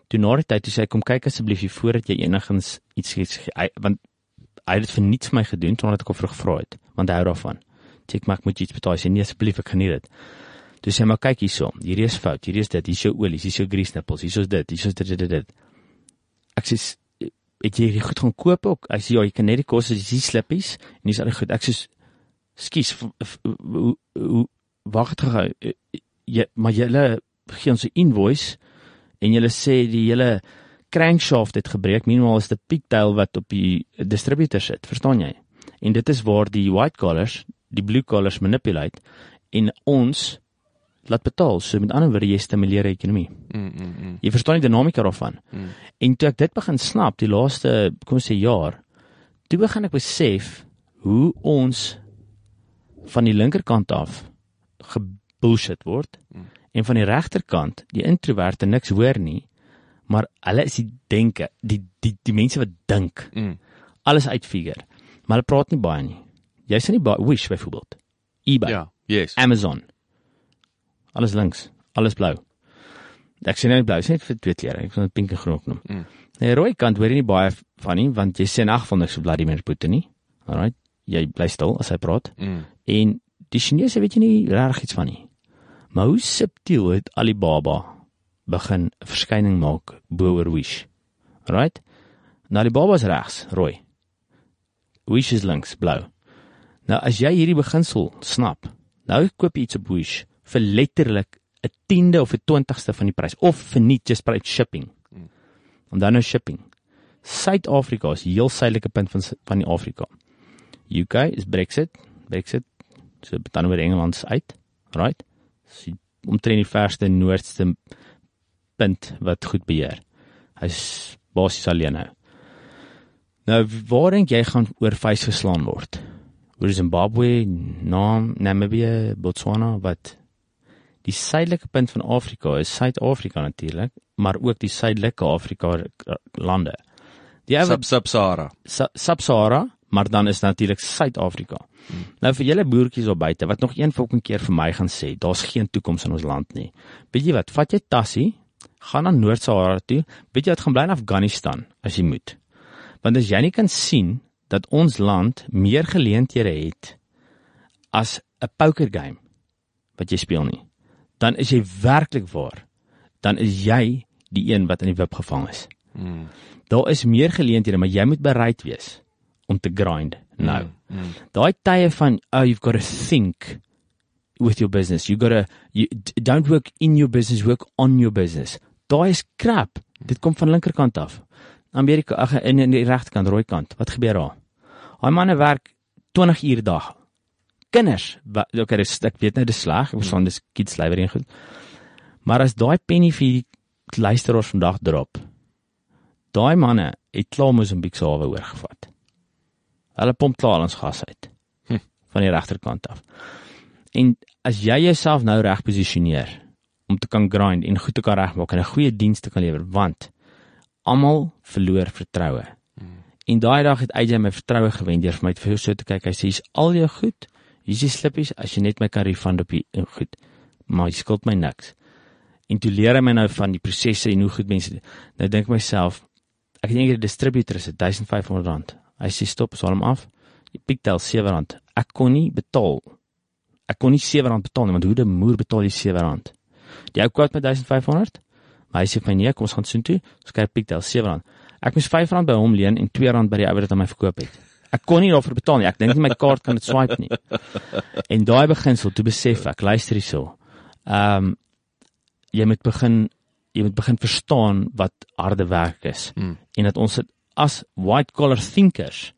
Toe na die tyd sê hy kom kyk asseblief hier voordat jy enigsins iets gee, want hy het dit vir vir my gedoen totdat ek hom vroeg vra het, want hy hou daarvan. Ek maak moet iets betaal. Sê nee asseblief, ek geniet dit. Toe sê maar kyk hierso, hierdie is fout, hierdie is dit, hier is jou olie, hier is jou grease nipples, hier is dit, hier is dit dit dit. dit. Ek sê het jy hierdie goed gaan koop ook? Hy sê ja, jy kan net die kos as jy slippies en dis al goed. Ek sê skus, wag het Ja, maar julle gee ons 'n invoice en julle sê die hele crankshaft het gebreek, minimaal is dit pigtail wat op die distributor sit, verstaan jy? En dit is waar die white collars, die blue collars manipulate en ons laat betaal. So met ander woorde, jy stimuleer die ekonomie. Mm mm mm. Jy verstaan die dinamika daarvan. Mm. En toe ek dit begin snap die laaste kom ons sê jaar, toe begin ek besef hoe ons van die linkerkant af gebullshit word Mm. en van die regterkant die introverte niks hoor nie, maar hulle is die denke, die die die mense wat dink, Mm. alles uitfigure. Maar hulle praat nie baie nie. Jy sien nie baie Wish byvoorbeeld. eBay, Ja, yes. Amazon. Alles links, alles blou. Ek sien nie blou, sien net vir twee kleure. Ek wil dit pink en groen noem. Mm. Nee, rooi kant hoor jy nie baie van nie, want jy sien in elk geval niks op Vladimir Putin nie. Alright. Jy bly stil as hy praat. Mm. En die Chinese weet jy nie regtig iets van nie. Maar hoe subtiel het Alibaba begin 'n verskyning maak bo oor Wish. Right? Nou Alibaba is regs, rooi. Wish is links, blou. Nou as jy hierdie beginsel snap, nou koop jy iets op Wish vir letterlik 'n tiende of 'n twintigste van die prys of vir nie just by shipping. En dan nou shipping. Suid-Afrika is heel suidelike punt van van die Afrika. UK is Brexit, Brexit so dan oor Engeland uit, right? So omtrent die verste noordste punt wat goed beheer. Hy's basies alleen nou. Nou waar dink jy gaan oor vuis geslaan word? Oor Zimbabwe, Nam, Namibië, Botswana wat die suidelike punt van Afrika is Suid-Afrika natuurlik, maar ook die suidelike Afrika lande. Die Sub Sub-Sahara. Sa- Sub-Sahara, maar dan is natuurlik Suid-Afrika. Hmm. Nou vir julle boertjies daar buite wat nog een volgende keer vir my gaan sê, daar's geen toekoms in ons land nie. Weet jy wat? Vat jy tassie, gaan na Noord-Sahara toe. Weet jy wat gaan bly in Afghanistan as jy moet. Want as jy nie kan sien dat ons land meer geleenthede het as 'n poker game wat jy speel nie, dan is jy werklik waar. Dan is jy die een wat in die wip gevang is. Mm. Daar is meer geleenthede, maar jy moet bereid wees om te grind nou. Mm. Mm. Daai tye van oh you've got to think with your business. You got to you don't work in your business, work on your business. Daai is crap. Dit kom van linkerkant af. Amerika ag in in die regterkant, rooi kant. Wat gebeur daar? Daai manne werk 20 uur dag. Kinders, okay, dis ek weet nou dis sleg, ek verstaan dis kids slavery en goed. Maar as daai penny vir die luisteraars vandag drop, daai manne het klaar Mosambiek se hawe oorgevat. Hulle pomp klaar ons gas uit Hm. van die regterkant af. En as jy jouself nou reg posisioneer om te kan grind en goed te kan regmaak en 'n goeie diens te kan lewer, want almal verloor vertroue. En daai dag het AJ my vertroue gewen deur vir my vir so te kyk. Hy sê hier's al jou goed. Hier's die slippies as jy net my kan refund op die eh, goed. Maar jy skuld my niks. En toe leer hy my nou van die prosesse en hoe goed mense nou dink myself ek dink die distributor is dit R1500. Hy sê stop, sal hom af. Die pigtail R7. Ek kon nie betaal. Ek kon nie R7 betaal nie, want hoe die moer betaal jy R7? Die ou kwart met 1500. Maar hy sê vir my nee, kom ons gaan soontoe. Ons kyk pigtail R7. Ek moes R5 by hom leen en R2 by die ou wat aan my verkoop het. Ek kon nie daarvoor betaal nie. Ek dink nie my kaart kan dit swipe nie. En daai beginsel, toe besef ek, luister hierso. Ehm um, jy moet begin jy moet begin verstaan wat harde werk is Mm. en dat ons dit as white collar thinkers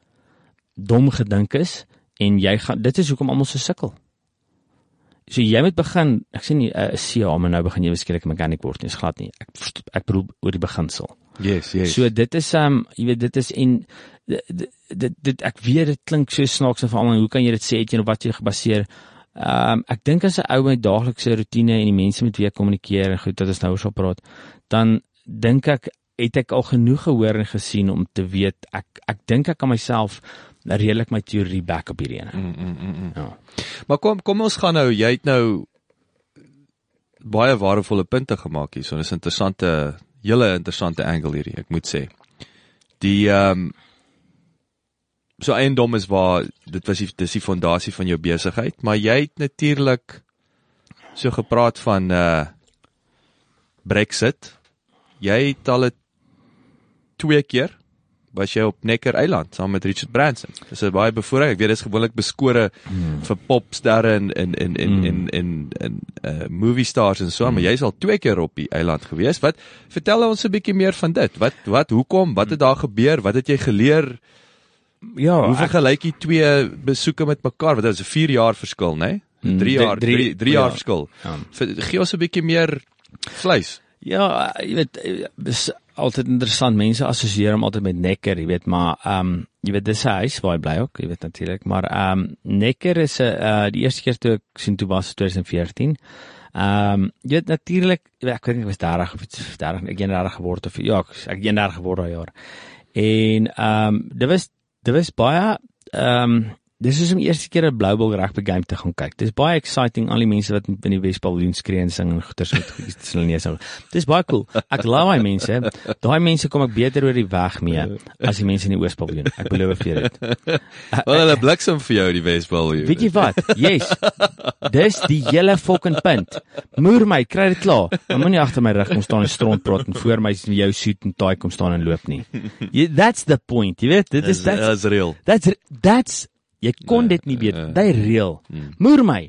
dom gedink is en jy gaan dit is hoekom almal so sukkel. So jy moet begin, ek sê nie 'n uh, CA maar nou begin jy beskiklik 'n mechanic word nie, is glad nie. Ek ek bedoel oor die beginsel. Yes, yes. So dit is um jy weet dit is en dit dit, dit ek weet dit klink so snaaks en veral hoe kan jy dit sê het jy op wat jy gebaseer? Um ek dink as 'n ou met daaglikse rotine en die mense met wie ek kommunikeer en goed dat ons nou oor sal praat, dan dink ek het ek al genoeg gehoor en gesien om te weet ek ek dink ek kan myself redelik my teorie back op hierdie ene. Mm, mm, mm, mm. Ja. Maar kom kom ons gaan nou, jy het nou baie waardevolle punte gemaak hier. So dis 'n interessante hele interessante angle hierdie, ek moet sê. Die ehm um, so eiendom is waar dit was die dis die fondasie van jou besigheid, maar jy het natuurlik so gepraat van uh Brexit. Jy het al 'n twee keer was jy op Necker Eiland saam met Richard Branson. Dis 'n baie bevoorreg. Ek weet dis gewoonlik beskore hmm. vir popsterre en en en en hmm. en en en uh movie stars en so, hmm. maar jy's al twee keer op die eiland gewees. Wat vertel ons 'n bietjie meer van dit? Wat wat hoekom? Wat het daar gebeur? Wat het jy geleer? Ja, hoe vergelyk jy twee besoeke met mekaar? Want dit is 'n 4 jaar verskil, né? Nee? 3 jaar, 3 jaar ja. verskil. Ja. Gee ons 'n bietjie meer vleis. Ja, jy weet, dis altyd interessant. Mense assosieer hom altyd met Necker, jy weet, maar ehm um, jy weet dis hy hy bly ook, jy weet natuurlik, maar ehm um, Necker is 'n uh, die eerste keer toe ek sien toe was 2014. Ehm um, jy weet natuurlik, ek weet nie was 30 of 30 ek 31 geword of ja, ek 31 geword daai jaar. En ehm um, dit was dit was baie ehm um, Dis is om eerste keer 'n Blue Bull rugby game te gaan kyk. Dis baie exciting al die mense wat in die Wespaviljoen skree en sing en goeters met goedjies hulle nie sou. Dis baie cool. Ek glo daai mense. Daai mense kom ek beter oor die weg mee as die mense in die Oospaviljoen. Ek beloof vir dit. Wel hulle bliksem vir jou die Wespaviljoen. Weet jy wat? Yes. Dis die hele fucking punt. Moer my, kry dit klaar. Dan moenie agter my rug kom staan en stront praat en voor my jou suit en taai kom staan en loop nie. That's the point. Jy weet, dit is that's That's real. That's that's Jy kon nee, dit nie weet. Uh, Daai reël. Hmm. Moer my.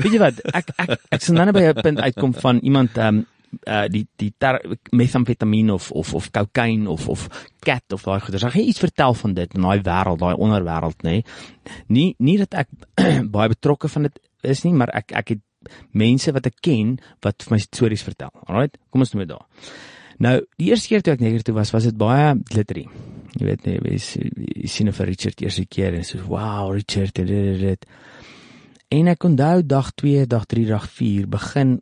Weet jy wat? Ek ek ek sien dan by 'n punt uitkom van iemand ehm um, uh die die methamfetamine of of of kokain of of cat of daai goeders. Ek gaan iets vertel van dit in daai wêreld, daai onderwêreld, nê. Nee. Nie nie dat ek baie betrokke van dit is nie, maar ek ek het mense wat ek ken wat vir my stories vertel. Alrite, kom ons doen dit daar. Nou, die eerste keer toe ek neger toe was, was dit baie glittery. Jy weet nie, jy sien vir Richard eerste keer en so, "Wow, Richard, dit dit dit." En ek onthou dag 2, dag 3, dag 4 begin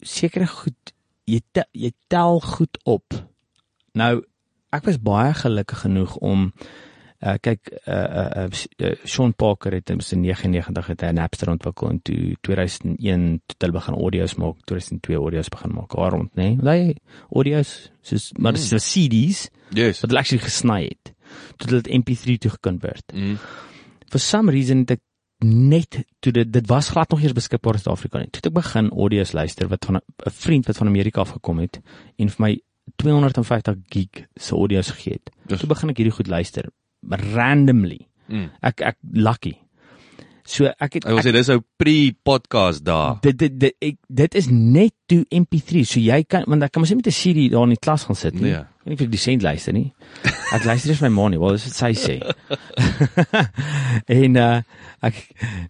seker goed jy te, jy tel goed op. Nou, ek was baie gelukkig genoeg om Uh kyk uh uh, uh Sean Parker het in 99 het hy Napster ontwikkel en toe 2001 toe hulle begin audio's maak, 2002 audio's begin maak. Daar rond, né? Nee? Daai audio's, soos maar dis mm. CD's. Yes. Wat hulle actually gesny het. Toe hulle dit MP3 toe gekonvert. Mm. For some reason het ek net toe dit dit was glad nog eers beskikbaar in Suid-Afrika nie. Toe ek begin audio's luister wat van 'n vriend wat van Amerika af gekom het en vir my 250 gig se audio's gegee het. Yes. Toe begin ek hierdie goed luister randomly. Mm. Ek ek lucky. So ek het Ek sê dis ou pre-podcast daar. Dit dit dit ek dit is net toe MP3. So jy kan want ek kan mos net met 'n CD daar in die klas gaan sit nie. Ja. Ek weet nie of jy die sent luister nie. Ek luister net my ma nie. Wel, dis wat sy sê. en uh ek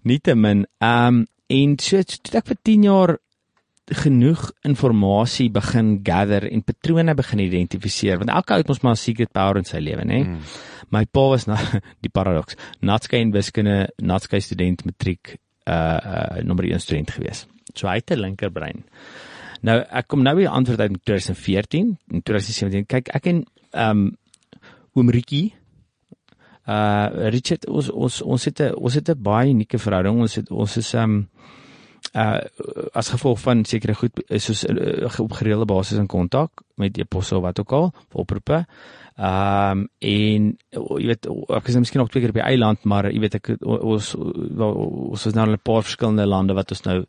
nietemin ehm um, en so het ek vir 10 jaar genoeg inligting begin gather en patrone begin identifiseer want elke ou het mos maar 'n secret power in sy lewe nê mm. My pa was na die paradoks natskei en wiskunde natskei student matriek uh, uh nommer 1 student gewees. So hy het 'n linkerbrein. Nou ek kom nou weer antwoord uit in 2014 en 2017 kyk ek en um oom Ricky uh Richard ons ons ons het 'n ons het 'n baie unieke verhouding. Ons het ons is um uh as gevolg van sekere goed is soos uh, op gereelde basis in kontak met e-posse of wat ook al oproepe. Ehm um, en jy weet ek is nou miskien nog twee keer op die eiland maar jy weet ek ons ons is nou in 'n paar verskillende lande wat ons nou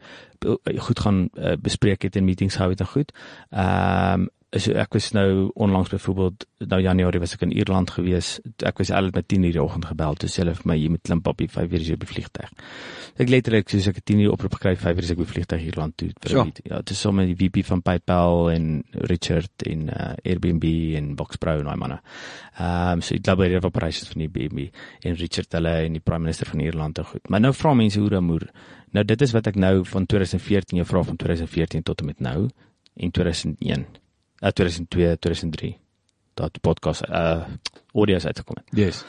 goed gaan uh, bespreek het en meetings hou het en goed. Ehm um, is ek was nou onlangs byvoorbeeld nou Januarie was ek in Ierland gewees. Ek was al met 10:00 die oggend gebel toe hulle vir my jy moet klim papie 5:00 is jy op die vliegtuig. Ek letterlik soos ek 10:00 oproep gekry 5:00 is ek op die vliegtuig Ierland toe 'n ja. meeting. Ja, dis sommer die VP van PayPal en Richard en uh, Airbnb en Boxpro en daai manne. Ehm um, so ek glo baie operations van die Airbnb en Richard hulle en die prime minister van Ierland en goed. Maar nou vra mense hoe Ramoer. Nou dit is wat ek nou van 2014 jou vra van 2014 tot en met nou en 2001 uh, 2002 2003 dat podcast uh audio's uitgekom het. Yes.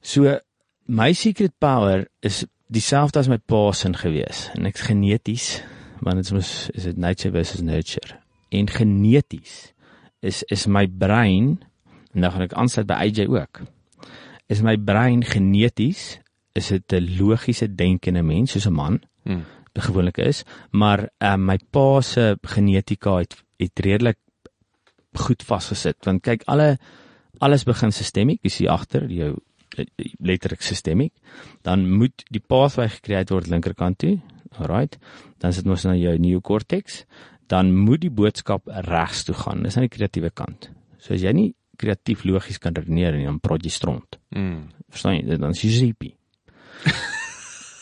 So my secret power is dieselfde as my pa se gewees en ek's geneties want dit is is dit nature versus nurture. En geneties is is my brein nou gaan ek aansluit by AJ ook. Is my brein geneties is dit 'n logiese denkende mens soos 'n man. Hmm gewoonlik is, maar uh, my pa se genetika het het redelik goed vasgesit want kyk alle alles begin sistemiek jy sien agter jou letterlik sistemiek dan moet die pathway gekreë word linkerkant toe alright dan sit ons na jou neocortex dan moet die boodskap regs toe gaan dis aan die kreatiewe kant so as jy nie kreatief logies kan redeneer nie, dan praat jy stront. Mm. Verstaan jy? Dan is jy sleepy.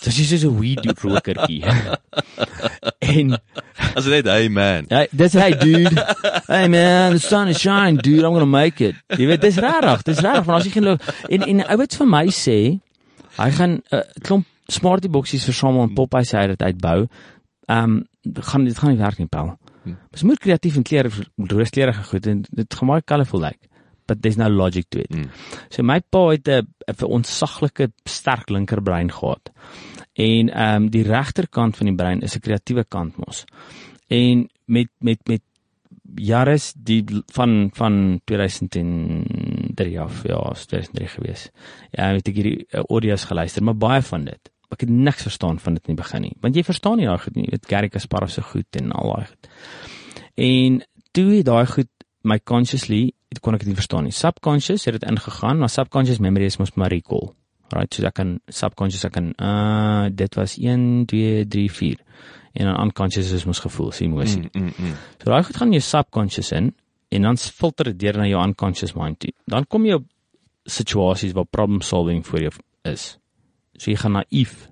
Dis is so 'n weed rokertjie. en As net hey man. Ja, dis hy dude. Hey man, the sun is shining, dude. I'm going to make it. Jy weet, dis rarig, dis rarig want as jy loop en en ou wat vir my sê, hy gaan 'n uh, klomp smartie boksies versamel en Popeye sê hy dit uitbou. Ehm um, gaan dit gaan nie werk nie, Paul. Dis moet kreatief en klere rooskleurige goed en dit gaan baie colorful lyk. Like, but there's no logic to it. Mm. So my pa het 'n 'n onsaglike sterk linkerbrein gehad. En ehm um, die regterkant van die brein is 'n kreatiewe kant mos. En met met met jare die van van 2003 af ja, 2003 gewees. Ja, het ek hierdie uh, audio's geluister, maar baie van dit. Ek het niks verstaan van dit in die begin nie. Want jy verstaan nie daai goed nie. Jy weet Gary Kasparov se goed en al daai goed. En toe het daai goed my consciously dit kon ek dit verstaan nie. Subconscious het dit ingegaan, maar subconscious memory is mos maar recall. Right, so ek kan subconscious ek kan uh dit was 1 2 3 4 en dan unconscious is mos gevoel, sien emosie. Mm, mm, mm. So daai goed gaan in jou subconscious in en dan filter dit deur na jou unconscious mind toe. Dan kom jy op situasies waar problem solving vir jou is. So jy gaan naïef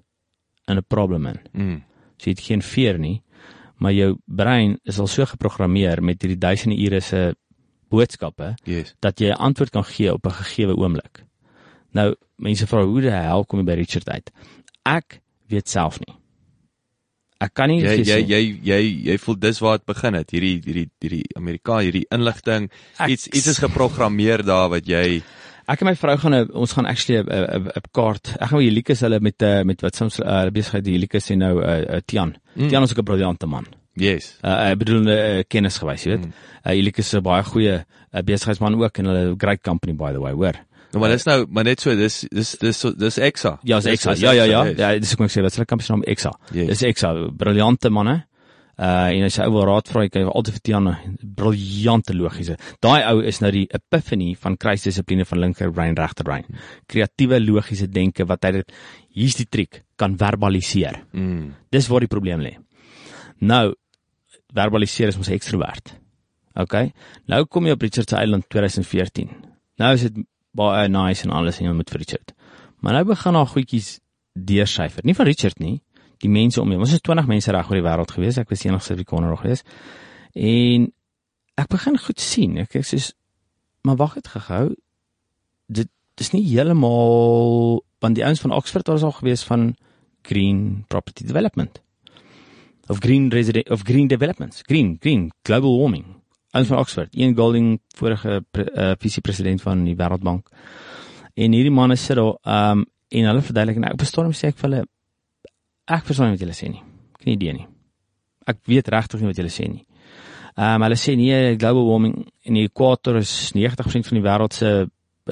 in 'n probleem in. Mm. So jy het geen veer nie, maar jou brein is al so geprogrammeer met hierdie duisende ure se boodskappe Yes. dat jy 'n antwoord kan gee op 'n gegeewe oomblik. Nou, mense vra hoe die hel kom jy by Richard uit? Ek weet self nie. Ek kan nie Jy jy jy jy jy voel dis waar dit begin het. Hierdie hierdie hierdie Amerika, hierdie inligting, Ek- iets iets is geprogrammeer daar wat jy Ek en my vrou gaan ons gaan actually 'n kaart. Ek gaan met Helikus hulle met uh, met wat soms uh, besigheid die Helikus en nou 'n uh, uh, Tian. Mm. Tian is ook 'n briljante man. Yes. Uh, ek bedoel 'n uh, kennis gewys, jy weet. Mm. Uh, Helikus is 'n baie goeie uh, besigheidsman ook en hulle great company by the way, hoor. Nou maar dis nou maar net so dis dis dis dis Exa. Ja, Dis- Exa. Ja, ja, ja. Ja, dis ek moet sê, wat se kampie se naam Exa. Yes. Dis Exa, briljante manne. Uh en as jy ou wil raad vra, jy kan altyd vir Tiana briljante logiese. Daai ou is nou die epiphany van kruisdissipline van linkerbrein regterbrein. Kreatiewe logiese denke wat hy dit hier's die triek kan verbaliseer. Mm. Dis waar die probleem lê. Nou verbaliseer is ons ekstrovert. OK. Nou kom jy op Richard se eiland 2014. Nou is dit baie nice en alles en jy moet vir Richard. Maar nou begin daar goedjies deursyfer. Nie van Richard nie, die mense om hom. Ons is 20 mense reg oor die wêreld gewees. Ek was die enigste Afrikaner nog gewees. En ek begin goed sien. Ek ek sê maar wag het gehou. Dit dis nie heeltemal want die ouens van Oxford was al gewees van green property development of green resident of green developments green green global warming ouens van Oxford Ian Golding vorige uh, visie-president van die Wêreldbank. En hierdie manne sit daar um en hulle verduidelik en ek op 'n stadium sê ek vir hulle ek verstaan nie wat julle sê nie. Ek nie idee nie. Ek weet regtig nie wat julle sê nie. Um hulle sê nee global warming in die ekwator is 90% van die wêreld se uh,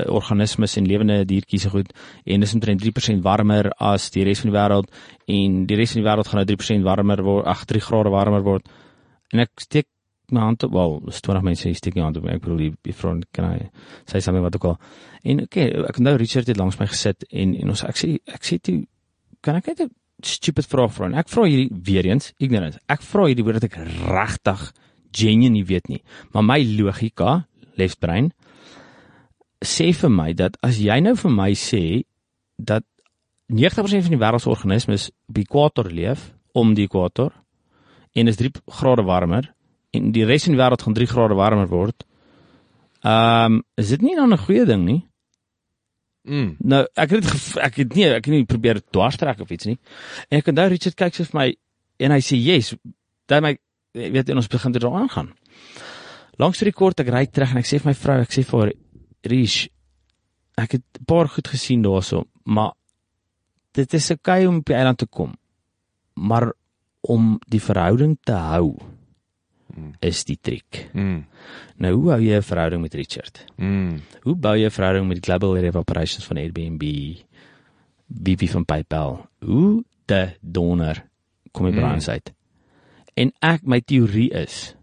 organismes en lewende diertjies se goed en dis omtrent 3% warmer as die res van die wêreld. En die res van die wêreld gaan nou 3% warmer word, ag 3 grade warmer word. En ek steek my hand op, wel, dis 20 mense hier steek my hand op. Ek bedoel die, die vrou kan hy sê sommer wat ook al. En okay, ek nou Richard het langs my gesit en en ons ek sê ek sê toe kan ek net 'n stupid vraag vra en ek vra hierdie weer eens ignorance. Ek vra hierdie woord dat ek regtig genuine nie weet nie. Maar my logika, left brain sê vir my dat as jy nou vir my sê dat 90% van die wêreld se organismes op die ekwator leef om die ekwator en is 3 grade warmer en die res van die wêreld gaan 3 grade warmer word. Ehm um, is dit nie dan 'n goeie ding nie? Mm. Nou, ek het ek het nie ek het nie probeer dwarstrek of iets nie. En ek onthou Richard kyk so vir my en hy sê yes. Dan my weet en ons begin dit daaraan gaan. Langs die kort ek ry terug en ek sê vir my vrou, ek sê vir haar Rish, ek het 'n paar goed gesien daarso, maar dit is oukei om op die eiland te kom. Maar om die verhouding te hou is die triek. Mm. Nou hoe hou jy 'n verhouding met Richard? Mm. Hoe bou jy 'n verhouding met Global Area of Operations van Airbnb? VP van PayPal. Hoe te donder kom jy by Mm. uit? En ek my teorie is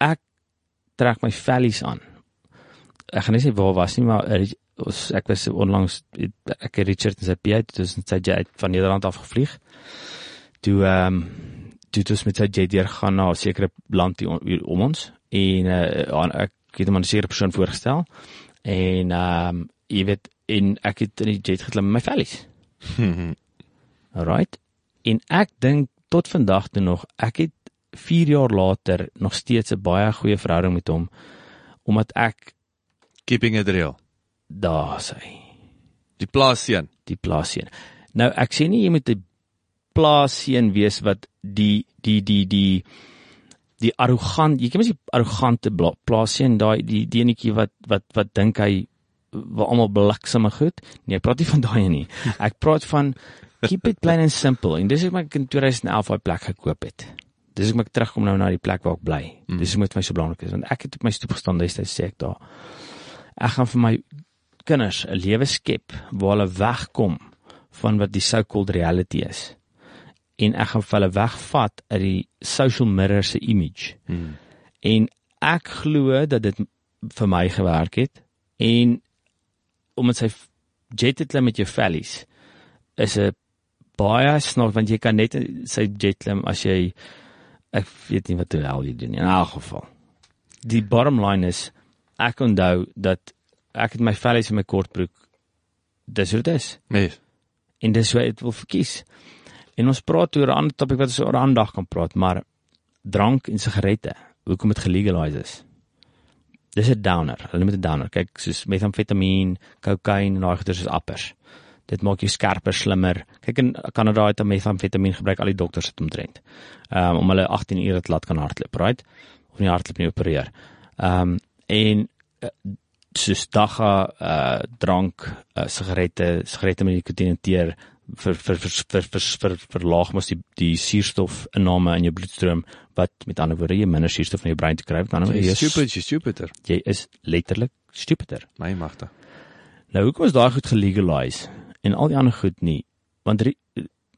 ek trek my vellies aan. Ek gaan nie sê waar was nie, maar er, ons ek was onlangs ek het Richard en sy PA dus sy jet van Nederland af gevlieg. Toe ehm um, toe het ons met sy jet deur gaan na 'n sekere land hier om, om ons en uh, aan- ek het hom aan 'n sekere persoon voorgestel en ehm um, jy weet en ek het in die jet geklim met my vellies. Alright. En ek dink tot vandag toe nog ek het 4 jaar later nog steeds 'n baie goeie verhouding met hom omdat ek Keeping it real. daar sy Die plaasseun. die plaasseun. Nou ek sê nie jy moet 'n plaasseun wees wat die die die die die arrogant, jy ken mos die arrogante plaasseun, daai die die enetjie wat wat wat dink hy wat almal bliksemme goed. Nee, ek praat nie van daai nie. Ek praat van keep it plain and simple. En dis hoekom ek in 2011 daai plek gekoop het. Dis hoekom ek terugkom nou na die plek waar ek bly. Mm. Dis hoekom dit vir my so belangrik is want ek het op my stoep gestaan destyds sê ek daar. Ek gaan vir my kinders 'n lewe skep waar hulle wegkom van wat die so-called reality is. En ek gaan hulle wegvat uit die social mirror se image. Hmm. En ek glo dat dit vir my gewerk het en omdat sy jet het klim met jou vellies is 'n baie snaaks want jy kan net sy jet klim as jy ek weet nie wat die hel jy doen nie in elk geval. Die bottom line is ek onthou dat ek het my vellies in my kortbroek dis hoe dit is Mes. en dis hoe ek dit wil verkies. En ons praat oor 'n ander topik wat ons oor 'n ander dag kan praat, maar drank en sigarette, hoekom dit gelegaliseer is. Dis 'n downer. Hulle noem dit 'n downer. Kyk, soos metamfetamien, kokain en daai goeders is appers. Dit maak jou skerper, slimmer. Kyk in Kanada het hulle metamfetamien gebruik al die dokters het omtrent. Ehm um, om hulle 18 ure te laat kan hardloop, right? Of nie hardloop nie opereer. Ehm um, en uh, soos dagga uh drank, uh, sigarette, sigarette met nikotien teer vir vir vir vir vir, vir verlaag mos die die suurstofinname in jou bloedstroom wat met ander woorde jy minder suurstof in jou brein te kry met ander woorde Jy is stupid, jy stupider. jy is letterlik stupider. My magte. Nou hoekom is daai goed gelegaliseer en al die ander goed nie? Want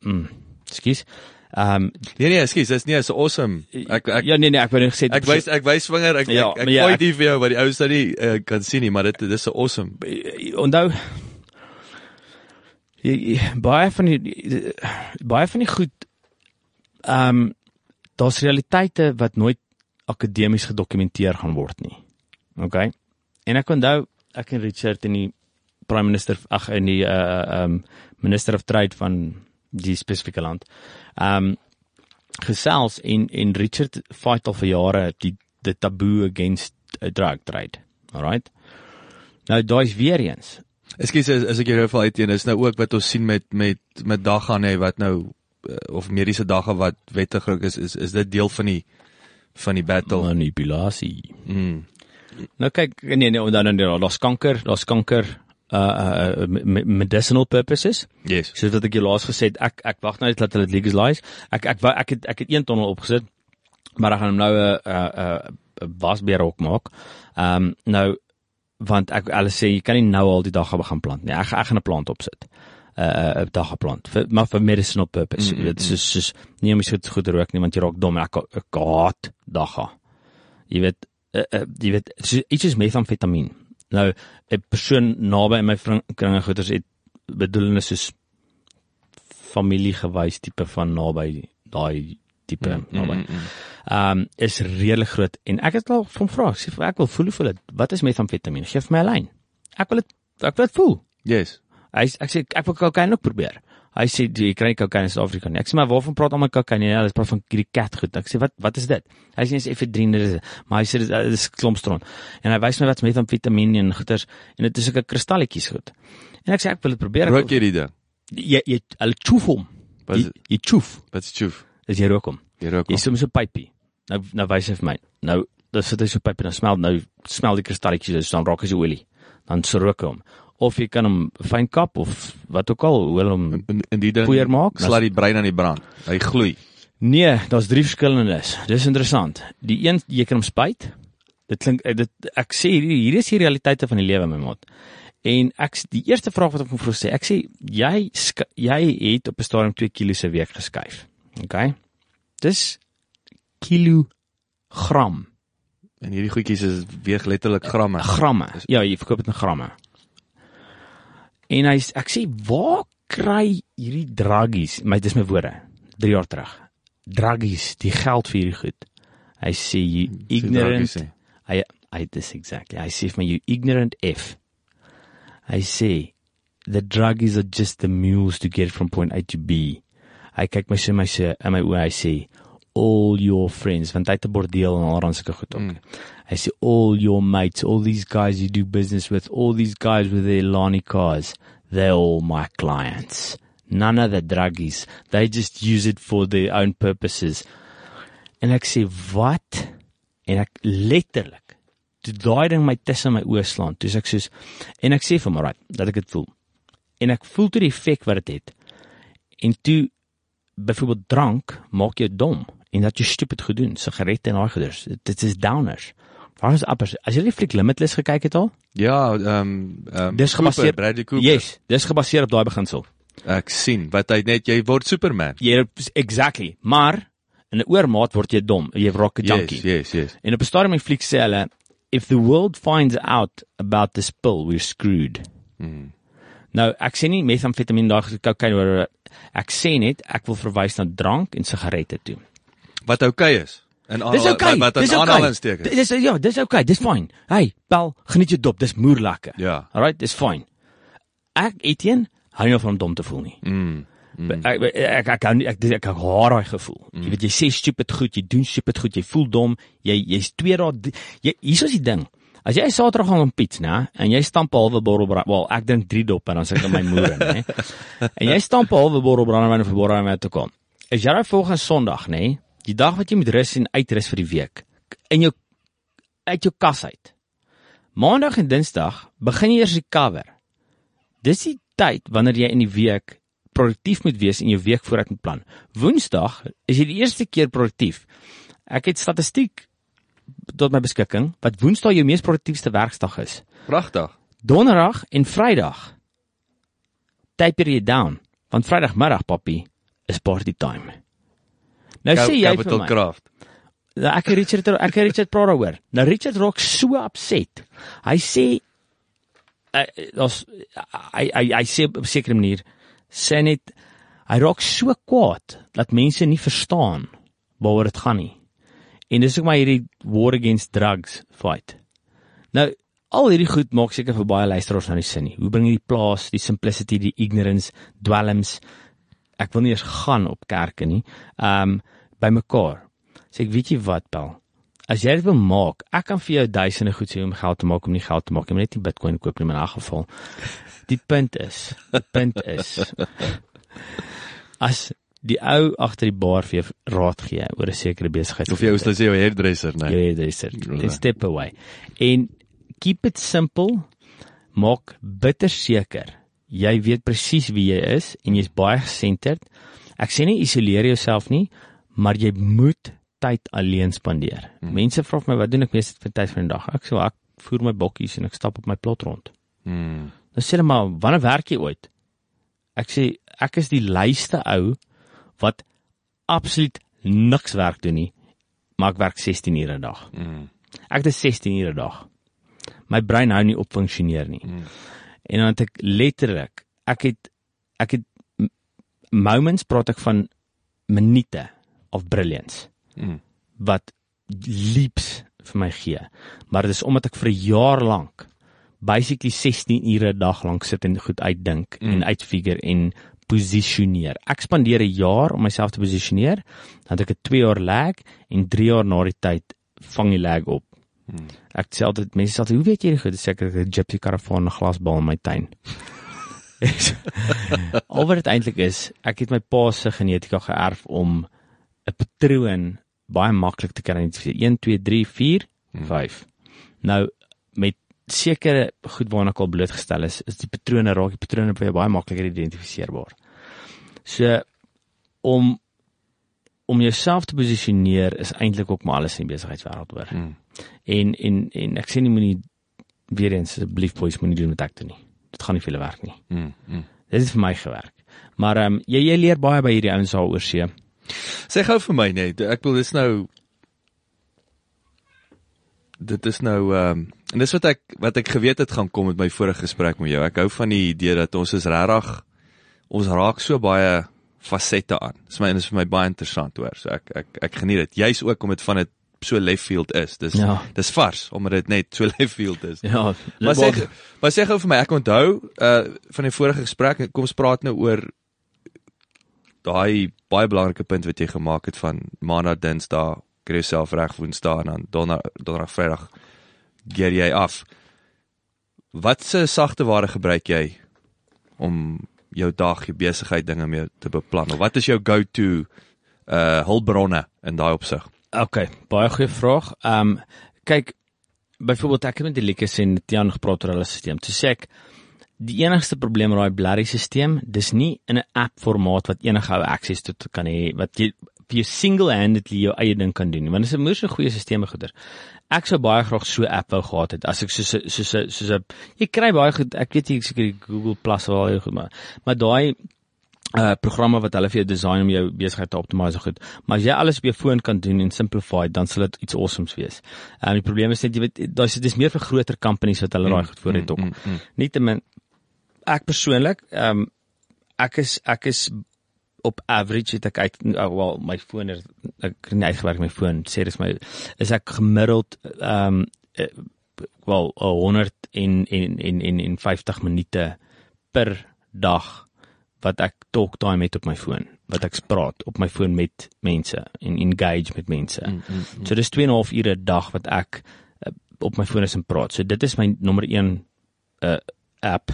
mm, ekskuus. Ehm um, Nee nee, ekskuus, dis nie so awesome. Ek ek ja nee nee, ek wou net gesê ek wys ek wys vinger, ek Ja, ek, ek maar ja, gooi ek- dit vir jou wat die ou sou nie uh, kan sien nie, maar dit dis so awesome. onthou jy, baie van die, baie van die goed ehm um, daar's realiteite wat nooit akademies gedokumenteer gaan word nie. OK. En ek onthou ek en Richard in die prime minister ag in die uh ehm um, minister of trade van die spesifieke land. Ehm um, gesels en en Richard fight al vir jare die die taboe against a drug trade. Alright. Nou daai's weer eens Ekskuus as, as ek jou nou uitteen is nou ook wat ons sien met met met daggaan hè wat nou uh, of mediese dagga wat wettig is is is dit deel van die van die battle. manipulasie. Mm. Nou kyk nee nee dan dan daar's kanker, daar's kanker uh, uh me- medicinal purposes. Yes. Soos wat ek jou laas gesê het, ek ek wag nou net dat hulle dit legalise. Ek ek ek het ek het een tonnel opgesit, maar ek gaan hom nou 'n 'n 'n wasbeer ook maak. Ehm um, nou want ek hulle sê jy kan nie nou al die dag begin plant nie. Ek gaan- ek gaan 'n plant opsit. 'n 'n 'n dag plant vir maar vir medicinal purpose. Mm, mm, Dit is soos soos nie om jy goed goed rook nie want jy raak dom en ek ek haat dagga. Jy weet uh, uh, jy weet so, iets is metamfetamien. Nou 'n persoon naby in my kringe goeters het bedoelende soos familiegewys tipe van naby daai tipe Mm, mm, naby. mm, mm. Ehm um, is redelik groot en ek het al van vra, ek sê ek wil voel hoe voel dit. Wat is metamfetamien? Gee vir my 'n lyn. Ek wil dit ek wil dit voel. Yes. Hy ek sê ek wil kokain ook probeer. Hy sê jy kry kokain in Suid-Afrika nie. Ek sê maar waarvan praat almal kokain? Nee, hulle praat van hierdie cat goed. Ek sê wat wat is dit? Hy sê dis efedrine dis. Maar hy sê dit dit is klompstron. En hy wys my wat metamfetamien en goeters en dit is sulke kristalletjies goed. En ek sê ek wil dit probeer. Rook jy die ding? jy jy hulle choef hom. Jy, jy choef. Wat is choef? Is jy rook hom. Jy rook. Jy hom. sit met so 'n pypie. Nou nou wys hy vir my. Nou dan sit hy so 'n pypie en dan smel nou smel die kristalletjies dus dan raak hy so olie. Dan so rook hom. Of jy kan hom fyn kap of wat ook al, hoe hulle hom in, in die ding poeier maak. slaat die brein aan die brand. Hy gloei. Nee, daar's drie verskillendes. Dis interessant. Die een jy kan hom spuit. Dit klink eh, dit ek sê hier hier is die realiteite van die lewe my maat. En ek die eerste vraag wat ek hom vra sê, ek sê jy jy het op 'n stadium 2 kg se week geskuif. OK? Dis kilogram. En hierdie goedjies is weeg letterlik gramme. Gramme. Ja, jy verkoop dit in gramme. En hy ek sê waar kry hierdie druggies, my dis my woorde, 3 jaar terug. Druggies, die geld vir hierdie goed. Hy sê jy ignorant. Sê. Hy Hy dis exactly. Hy sê vir my you ignorant F. Hy sê the druggies are just the mules to get from point A to B. Hy kyk my sê my sê in my oë hy sê all your friends want hy het 'n bordeel en alreeds sulke goed ook. Mm. Hy sê all your mates, all these guys you do business with, all these guys with their Lani cars, they're all my clients. None of the druggies. They just use it for their own purposes. En ek sê wat? En ek letterlik toe daai ding my tussen my oë slaan. Toe ek soos en ek sê vir my, right, dat ek dit voel. En ek voel toe die effek wat dit het. En toe byvoorbeeld drank maak jou dom en dat jy stupid gedoen, sigarette en daai goeders. Dit is downers. Waar is appers? As jy die fliek Limitless gekyk het al? Ja, ehm um, um, dis gebaseer Bradley Cooper. Yes, dis gebaseer op daai beginsel. Ek sien wat hy net jy word Superman. Jy exactly. Maar in 'n oormaat word jy dom. Jy raak 'n junkie. Yes, yes, yes. En op 'n stadium in die fliek sê hulle if the world finds out about this pill, we're screwed. Hmm. Nou, ek sê nie metamfetamine daag kokain oor ek sê net ek wil verwys na drank en sigarette toe. Wat oukei okay is. En dis okay, wat dis aan okay. aansteek is. Dis ja, dis okay, dis fyn. Hey, bel, geniet jou dop, dis moer lekker. Ja. Alright, dis fyn. Ek Etienne, hou nie van om dom te voel nie. Mm. Mm. Ek ek ek ek kan ek ek, haat daai gevoel. Mm. Jy weet jy sê stupid goed, jy doen stupid goed, jy voel dom, jy jy's twee dae jy hier's is die ding. As jy Saterdag gaan op pits, né, en jy stamp 'n halwe bottel brand, wel, ek drink 3 dop en dan sit ek in my moer in, né. En jy stamp 'n halwe bottel brandewyn vir brandewyn te kom. Is jy volgende Sondag, né, die dag wat jy moet rus en uitrus vir die week in jou uit jou kas uit. Maandag en Dinsdag begin jy eers recover. Dis die tyd wanneer jy in die week produktief moet wees en jou week vooruit moet plan. Woensdag is jy die eerste keer produktief. Ek het statistiek tot my beskikking wat Woensdag jou mees produktiefste werksdag is. Pragtig. Donderdag en Vrydag taper jy down, want Vrydagmiddag papi is party time. Nou Cap sê jy vir my, Craft. Nou, ek Richard ek Richard praat daaroor. Nou Richard raak so upset. Hy sê uh, ons hy hy hy sê op 'n sekere manier sê net hy raak so kwaad dat mense nie verstaan waaroor dit gaan nie. En dis ook maar hierdie war against drugs fight. Nou al hierdie goed maak seker vir baie luisteraars nou nie sin nie. Hoe bring jy die plaas, die simplicity, die ignorance, dwelms ek wil nie eens gaan op kerke nie. Um bymekaar. Sê ek weet jy wat, Bel? As jy dit wil maak, ek kan vir jou duisende goed sê om geld te maak om nie geld te maak. Jy moet net nie Bitcoin koop nie in 'n geval. Die punt is, die punt is as die ou agter die bar vir jou raad gee oor 'n sekere besigheid. Of jy ou sê jou hairdresser? Ja, dis dit. Then step away. En keep it simple. Maak bitter seker jy weet presies wie jy is en jy's baie gesenterd. Ek sê nie isoleer jouself nie, maar jy moet tyd alleen spandeer. Hmm. Mense vra my wat doen ek meeste vir tyd van die dag? Ek sê ek voer my bokkies en ek stap op my plot rond. Mm. Dan sê hulle maar wanneer werk jy ooit? Ek sê ek is die luiste ou wat absoluut niks werk doen nie, maar ek werk 16 ure 'n dag. Mm. Ek het 16 ure 'n dag. My brein hou nie op funksioneer nie. Mm. En dan het ek letterlik, ek het ek het moments praat ek van minute of brilliance Mm. wat leaps vir my gee. Maar dit is omdat ek vir 'n jaar lank basically 16 ure 'n dag lank sit en goed uitdink mm. en uitfigure en posisioneer. Ek spandeer 'n jaar om myself te posisioneer, dan het ek 'n 2 jaar lag en 3 jaar na die tyd vang die lag op. Mm. Ek sê altyd mense sê altyd, hoe weet jy dit? Seker ek 'n gypsy karavaan 'n glasbal in my tuin. Al wat dit eintlik is, ek het my pa se genetika geërf om 'n patroon baie maklik te kan identifiseer. 1 2 3 4 5. Nou met sekere goed waarna ek al blootgestel is, is die patrone raak die patrone baie baie makliker identifiseerbaar. So om om jouself te posisioneer is eintlik ook maar alles in die besigheidswêreld hoor. Mm. En en en ek sê nie moenie weer eens asseblief boys moenie doen wat ek doen nie. Dit gaan nie veel werk nie. Mm. Mm. Dit het vir my gewerk. Maar ehm um, jy jy leer baie by hierdie ouens daaroor see. Sê gou vir my net, ek wil dis nou dit is nou ehm um, en dis wat ek wat ek geweet het gaan kom met my vorige gesprek met jou. Ek hou van die idee dat ons is regtig ons raak so baie fasette aan. Dis my dis vir my baie interessant hoor. So ek ek ek geniet dit. Jy's ook om dit van dit so left field is. Dis Ja. dis vars omdat dit net so left field is. Ja, Maar sê maar sê gou vir my, ek onthou uh van die vorige gesprek, kom ons praat nou oor daai baie belangrike punt wat jy gemaak het van maandag, dinsdag, kry jouself reg woensdag en dan donderdag, donderdag, vrydag gear jy af. Wat se sagte ware gebruik jy om jou dag, jou besigheid dinge mee te beplan? Of wat is jou go-to uh hulpbronne in daai opsig? Okay, baie goeie vraag. Ehm um, kyk byvoorbeeld ek het met die Likas en Tiaan gepraat oor hulle stelsel. Toe sê ek die enigste probleem met daai Blarry stelsel, dis nie in 'n app formaat wat enige ou access tot kan hê wat jy jou single-handedly jou eie ding kan doen. Want dit is 'n moeë goeie stelsel goeder. Ek sou baie graag so 'n app wou gehad het as ek soos 'n soos 'n soos 'n jy kry baie goed. Ek weet jy seker Google Plus of al heel goed maar maar daai uh programme wat hulle vir jou design om jou besigheid te optimiseer goed. Maar as jy alles op jou foon kan doen en simplify, dan sal dit iets awesomes wees. En um, die probleem is net jy weet daar's dis meer vir groter companies wat hulle daai goed voor het ook. mm, mm. Nietemin ek persoonlik, ehm um, ek is ek is op average het ek uit uh, wel my foon is ek het nie uitgewerk my foon sê dis my is ek gemiddeld ehm um, wel 100 en en en en en 50 minute per dag wat ek talk time het op my foon wat ek praat op my foon met mense en engage met mense. Mm, mm, mm. So dis 2 en 'n half ure 'n dag wat ek uh, op my foon is en praat. So dit is my nommer 1 uh app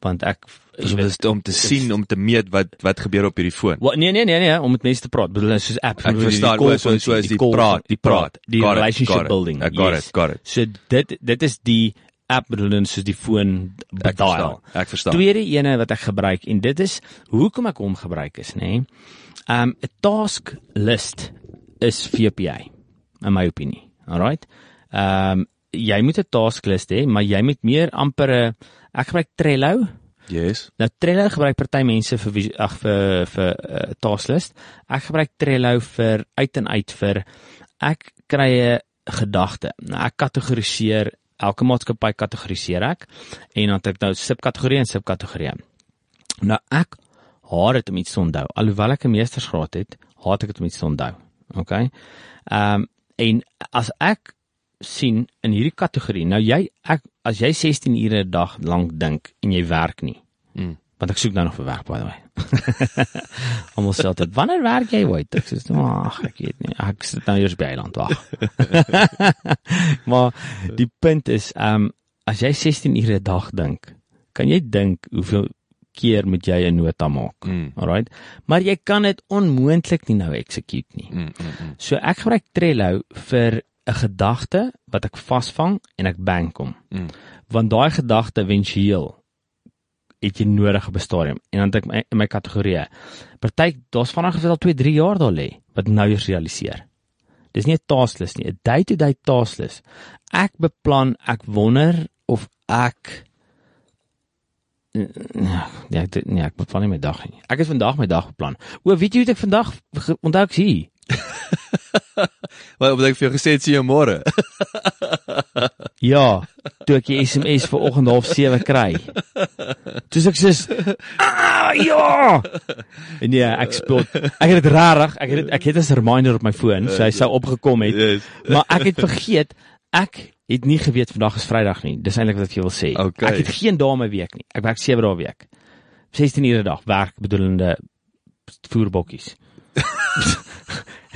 want ek Dis om, te- om te sien om te meet wat wat gebeur op hierdie foon. Wat nee nee nee nee om met mense te praat. Bedoel soos app. Ek verstaan, o, so so is die call- praat, die praat, die Got relationship got it. building. I got it, got it. So dit dit is die app bedoel soos die foon Ek verstaan. Ek verstaan. Tweede ene wat ek gebruik en dit is hoekom ek hom gebruik is, nê. Nee, um 'n task list is VPA in my opinie. Alright. Um jy moet 'n task list hê, maar jy moet meer amper 'n ek gebruik Trello. Yes. Nou Trello gebruik party mense vir ag vir vir uh, task list. Ek gebruik Trello vir uit en uit vir ek kry 'n gedagte. Nou ek kategoriseer elke maatskappy kategoriseer ek en dan het ek nou subkategorie en subkategorie. Nou ek haat dit om iets te onthou. Alhoewel ek 'n meestersgraad het, haat ek dit om iets te onthou. OK. Ehm um, en as ek sien in hierdie kategorie, nou jy ek as jy 16 ure 'n dag lank dink en jy werk nie. Mm. Want ek soek nou nog vir werk by the way. Almal sê altyd, "Wanneer werk jy ooit?" Ek sê, "Ag, ek weet nie. Ek sit nou eers by eiland wag." maar die punt is, ehm um, as jy 16 ure 'n dag dink, kan jy dink hoeveel keer moet jy 'n nota maak. Mm. Alright? Maar jy kan dit onmoontlik nie nou execute nie. Mm, mm, mm. So ek gebruik Trello vir 'n gedagte wat ek vasvang en ek bank hom. Mm. Want daai gedagte éventueel het jy nodig op 'n stadium en dan het ek my, in my kategorieë. Party daar's vanaand geval 2, 3 jaar daar lê wat nou eers realiseer. Dis nie 'n task list nie, 'n day-to-day task list. Ek beplan, ek wonder of ek Ja, ek nee, ek beplan nie my dag nie. Ek het vandag my dag beplan. O, weet jy hoe ek vandag onthou ek sien? Wat wat ek vir jou gesê het sien jou môre. Ja, toe ek die SMS vir oggend half 7 kry. Toe sê ek sê, "Ah, ja!" En nee, ek speel. Ek het dit rarig, ek het ek het 'n reminder op my foon, so hy sou opgekom het. Yes. Maar ek het vergeet, ek het nie geweet vandag is Vrydag nie. Dis eintlik wat ek wil sê. Okay. Ek het geen dae in my week nie. Ek werk 7 dae 'n week. 16 ure 'n dag werk bedoelende voerbokkies.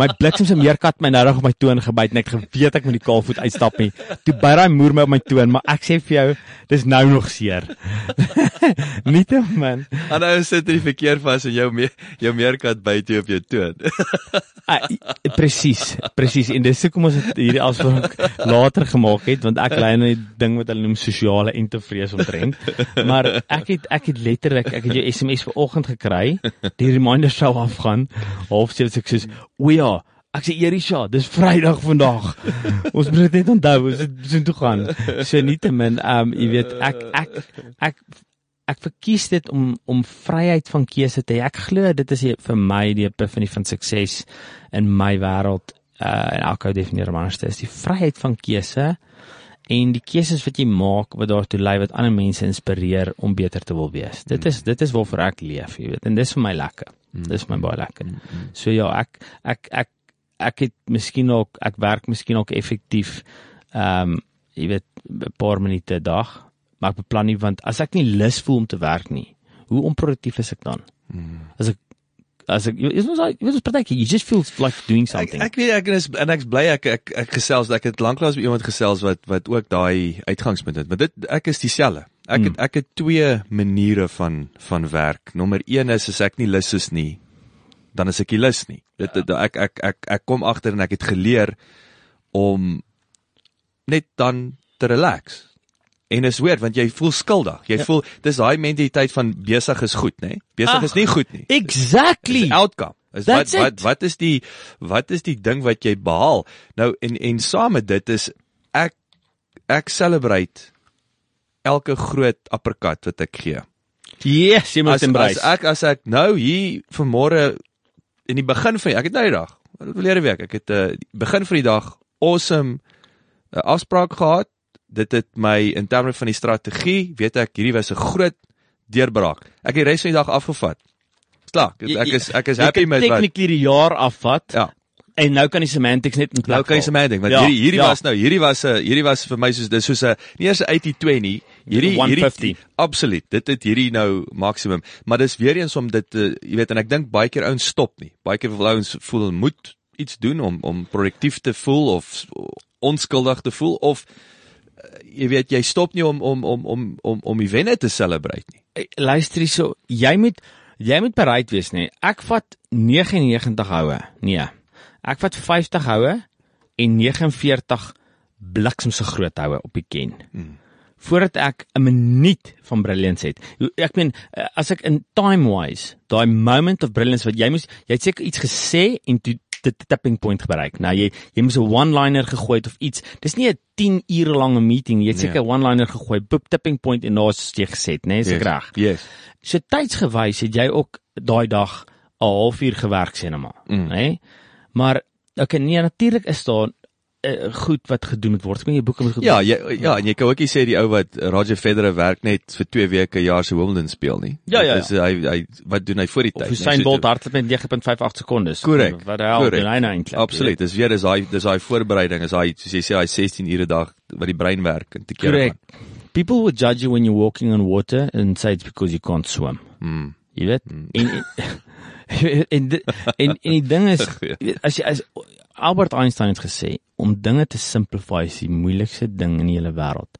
my bliksem se meerkat my nou reg op my toon gebyt en ek geweet ek moet die kaalvoet uitstap nie. Toe byt daai moer my op my toon, maar ek sê vir jou, dis nou nog seer. nie te man. En nou sit jy verkeer vas en jou me, jou meerkat byt jou op jou toon. Ah, Presies, presies. En dis hoekom ons hierdie afspraak later gemaak het want ek lei nou die ding wat hulle noem sosiale entevrees omtrent. Maar ek het ek het letterlik ek het jou SMS vanoggend gekry. Die reminder sou afgaan. Half sewe ek "O ja, ek sê Erisha, dis Vrydag vandag. Ons moet dit net onthou, ons het so toe gaan." So nietemin, ehm um, jy weet ek ek ek ek verkies dit om om vryheid van keuse te hê. Ek glo dit is die- vir my die epiphany van sukses in my wêreld uh en elke ou definieer anders. Dit is die vryheid van keuse en die keuses wat jy maak wat daartoe lei wat ander mense inspireer om beter te wil wees. Dit is dit is waarvoor ek leef, jy weet. En dis vir my lekker. Dis vir my baie lekker. So ja, ek ek ek ek het miskien ook ek werk miskien ook effektief ehm um, jy weet 'n paar minute 'n dag, maar ek beplan nie want as ek nie lus voel om te werk nie, hoe onproduktief is ek dan? Hmm. As ek as ek is mos jy weet partykeer you just feel like doing Ek something. ek weet ek is en ek's bly ek ek ek gesels ek het lanklaas met iemand gesels wat wat ook daai uitgangspunt het. Maar dit ek is dieselfde. Ek het ek het twee maniere van van werk. Nommer 1 is as ek nie lus is nie, dan is ek nie lus nie. Dit, dit ek ek ek ek kom agter en ek het geleer om net dan te relax. En is weird want jy voel skuldig. Jy ja. voel dis daai mentaliteit van besig is goed, nê? Besig Ag, is nie goed nie. Exactly. Dis outcome. Is That's wat wat wat is die wat is die ding wat jy behaal? Nou en en saam met dit is ek ek celebrate elke groot uppercut wat ek gee. Yes, jy moet As, as embrace. ek as ek nou hier vanmôre in die begin van ek het nou die dag, verlede week, ek het 'n uh, begin van die dag awesome uh, afspraak gehad. Dit het my in terme van die strategie, weet ek, hierdie was 'n groot deurbraak. Ek het die res van die dag afgevat. Klaar, ek is ek is happy met wat wat technically die jaar afvat. Ja. En nou kan die semantics net in plek. Nou kan jy val. semantic, want Ja, hierdie hierdie ja. was nou, hierdie was 'n hierdie was vir my soos dis soos 'n nie eers 'n 80-20 nie. Hierdie 150. hierdie absoluut. Dit het hierdie nou maksimum, maar dis weer eens om dit te jy weet en ek dink baie keer ouens stop nie. Baie keer wil ouens voel moet iets doen om om produktief te voel of onskuldig te voel of eh, jy weet jy stop nie om om om om om om die wenne te celebrate nie. Eh, Luister hierso, jy moet jy moet bereid wees nê. Ek vat 99 houe. Nee. Ek vat 50 houe en 49 bliksemse groot houe op die ken. Hmm. Voordat ek 'n minuut van brilliance het. Ek meen eh, as ek in time wise, daai moment of brilliance wat jy moes jy het seker iets gesê en toe dit tipping point bereik. Nou jy jy moes 'n one-liner gegooi het of iets. Dis nie 'n 10 ure lange meeting. Jy het Nee. seker 'n one-liner gegooi, boop tipping point en daar's jy gesê, né? Is ek reg? Yes. So tydsgewys het jy ook daai dag 'n halfuur gewerk maar, Mm. né? Maar okay, nee, natuurlik is daar uh, goed wat gedoen moet word. Ek meen jy boeke moet Ja, jy, ja, en jy kan ook nie sê die ou wat Roger Federer werk net vir 2 weke jaar se Wimbledon speel nie. Ja, ja, Dis hy hy wat doen hy voor die of tyd? Usain nee, Bolt hardloop met 9.58 sekondes. Korrek, Wat hel korrek. doen hy nou eintlik? Absoluut. Dis weer dis daai dis daai voorbereiding, is daai soos jy sê daai 16 ure dag wat die brein werk en te keer Korrek. People will judge you when you're walking on water and say it's because you can't swim. Mm. Jy weet? En en en, di- en en die ding is as jy as Albert Einstein het gesê om dinge te simplify is die moeilikste ding in die hele wêreld.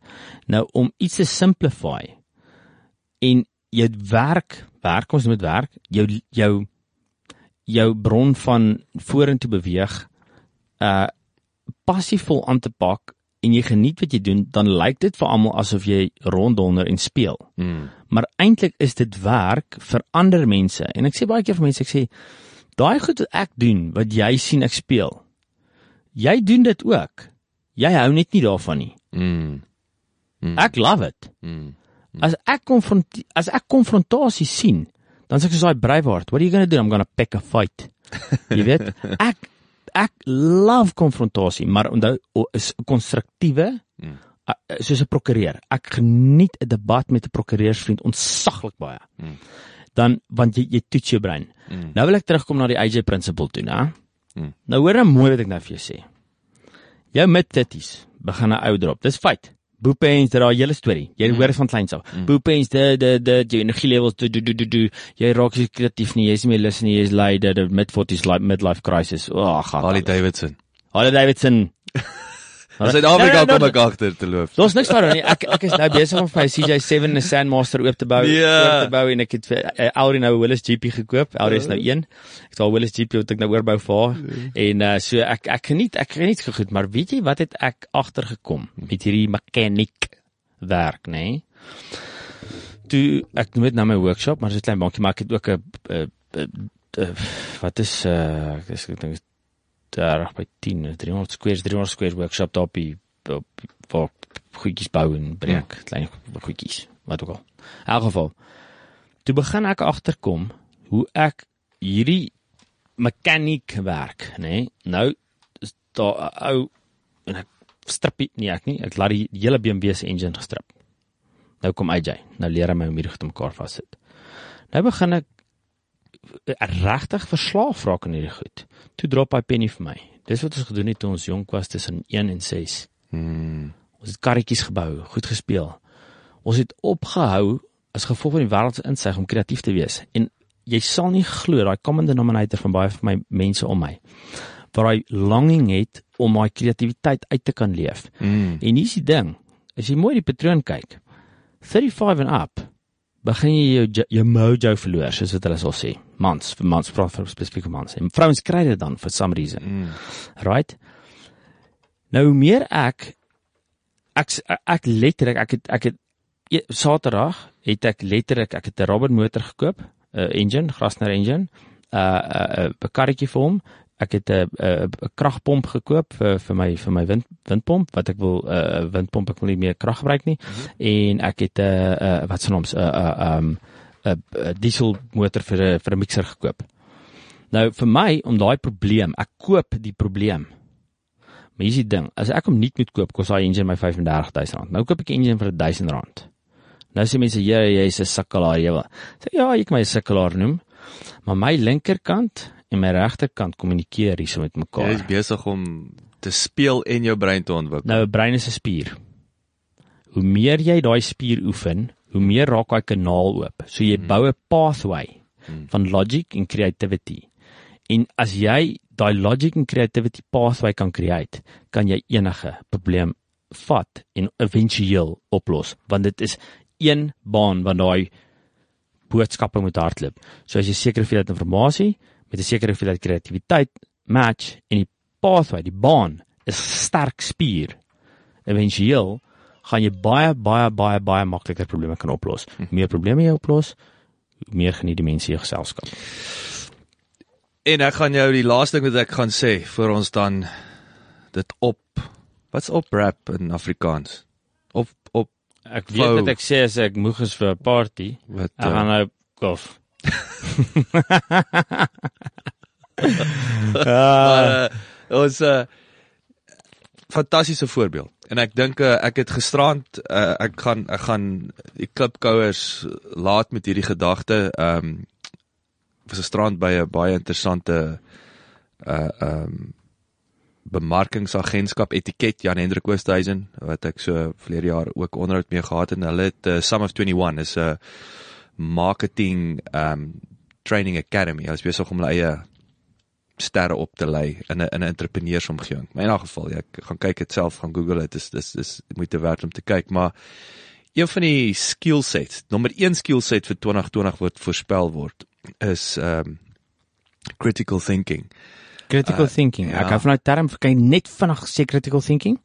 Nou om iets te simplify en jou werk, werk ons met werk, jou jou jou bron van vorentoe beweeg uh passievol aan te pak en jy geniet wat jy doen, dan lyk dit vir almal asof jy ronddonder en speel Mm. maar eintlik is dit werk vir ander mense en ek sê baie keer vir mense ek sê daai goed wat ek doen wat jy sien ek speel jy doen dit ook jy hou net nie daarvan nie Mm. Mm. ek love it Mm. as ek konfront as ek konfrontasie sien dan sê ek soos daai Braveheart what are you going to do i'm going to pick a fight jy weet ek ek love konfrontasie maar onthou is konstruktiewe Mm. uh, soos 'n prokureur. Ek geniet 'n debat met 'n prokureursvriend ontsaglik baie. Mm. Dan want jy jy toets jou brein. Mm. Nou wil ek terugkom na die AJ principle toe, né? Mm. Nou hoor nou mooi wat ek nou vir jou sê. Jou mid-30s begin 'n ou drop. Dis feit. Boepens dit daai hele storie. Jy Mm. hoor dit van kleins af. Boepens de de de jou energie levels do do do do do. Jy raak nie kreatief nie, jy's nie meer lus nie, jy's lui, dit mid-40s life midlife crisis. O, oh, gat. Harley Davidson. Harley Davidson. In Suid-Afrika Nee, nee, kom ek agter te loop. Daar's niks aan nie. Ek ek is nou besig om vir my CJ7 'n Sandmaster oop te bou, Ja. oop te bou en ek het vir uh, Audi nou 'n Willis GP gekoop. Audi is nou 1. Ek het al Willis GP wat ek nou oorbou vir haar. En uh, so ek ek geniet ek geniet so goed, maar weet jy wat het ek agtergekom met hierdie mechanic werk, nê? Nee? Toe ek doen dit na my workshop, maar is klein bankie, maar ek het ook 'n uh, uh, uh, wat is uh ek is- ek dink daar by 10 300 squares 300 squares workshop daar op die op waar goedjies bou en breek, hmm. klein goedjies, wat ook al. In elk geval. Toe begin ek agterkom hoe ek hierdie mechaniek werk, nê? Nee? Nou is daar 'n ou en ek strip nie nee, ek nie, ek laat die hele BMW se engine gestrip. Nou kom AJ, nou leer hy my om hierdie goed te mekaar vassit. Nou begin ek regtig verslaaf raak aan hierdie goed. Toe drop hy penny vir my. Dis wat ons gedoen het toe ons jonk was tussen 1 en 6. Mm. Ons het karretjies gebou, goed gespeel. Ons het opgehou as gevolg van die wêreld se insig om kreatief te wees. En jy sal nie glo daai common denominator van baie van my mense om my waar hy longing het om daai kreatiwiteit uit te kan leef. Mm. En hier's die ding, as jy mooi die patroon kyk, 35 and up begin jy jou jo- jou mojo verloor, soos wat hulle sal sê. Mans, vir mans praat vir spesifieke mans. En vrouens kry dit dan for some reason. Mm. Right? Nou meer ek ek ek letterlik ek het ek het e- Saterdag het ek letterlik ek het 'n Robert motor gekoop, 'n engine, Grasner engine, 'n 'n 'n karretjie vir hom. Ek het 'n 'n 'n kragpomp gekoop vir vir my vir my wind windpomp wat ek wil 'n uh, windpomp ek wil nie meer krag gebruik nie. Mm -hmm. En ek het 'n uh, uh, wat se naam 'n 'n um 'n 'n diesel motor vir 'n vir 'n mixer gekoop. Nou vir my om daai probleem, ek koop die probleem. Maar hier's die ding, as ek hom nuut moet koop, kos daai engine my R35000. Nou koop ek 'n engine vir R1000. Nou sê mense, "Ja, jy's 'n sukkelaar, jy wil." Sê ja, jy kan my 'n sukkelaar noem. Maar my linkerkant en my regterkant kommunikeer hierso met Jy mekaar. is besig om te speel en jou brein te ontwikkel. Nou 'n brein is 'n spier. Hoe meer jy daai spier oefen, hoe meer raak daai kanaal oop. So jy bou 'n pathway van logic en creativity. En as jy daai logic en creativity pathway kan create, kan jy enige probleem vat en éventueel oplos, want dit is een baan wat daai boodskappe moet hardloop. So as jy sekere hoeveelheid inligting met 'n sekere hoeveelheid kreatiwiteit match en die pathway, die baan is sterk spier. Éventueel gaan jy baie baie baie baie makliker probleme kan oplos. Hoe meer probleme jy oplos, hoe meer geniet die mense jou geselskap. En ek gaan jou die laaste ding wat ek gaan sê vir ons dan dit op wat's op rap in Afrikaans? Op op Ek weet wat ek sê as ek moeg is vir 'n party, wat ek gaan uh, nou kof. Ah, uh, ons uh, fantastiese voorbeeld. En ek dink uh, ek het gisterand uh, ek gaan ek gaan die klipkouers laat met hierdie gedagte ehm um, was 'n strand by 'n baie interessante uh ehm um, bemarkingsagentskap etiket Jan Hendrik Oosthuizen wat ek so verlede jaar ook onderhoud mee gehad het en hulle het uh, Sum of 21 is 'n marketing um training academy. Hulle is besig om hulle eie sterre op te lei in 'n in 'n entrepreneursomgewing. Maar in elk geval, ja, ek gaan kyk dit self, gaan Google dit. Dis dis dis moeite werd om te kyk, maar een van die skill sets, nommer 1 skill set vir 2020 word voorspel word is um critical thinking. critical Uh, thinking. ja. Ek hou van daai term, kan jy net vinnig sê critical thinking?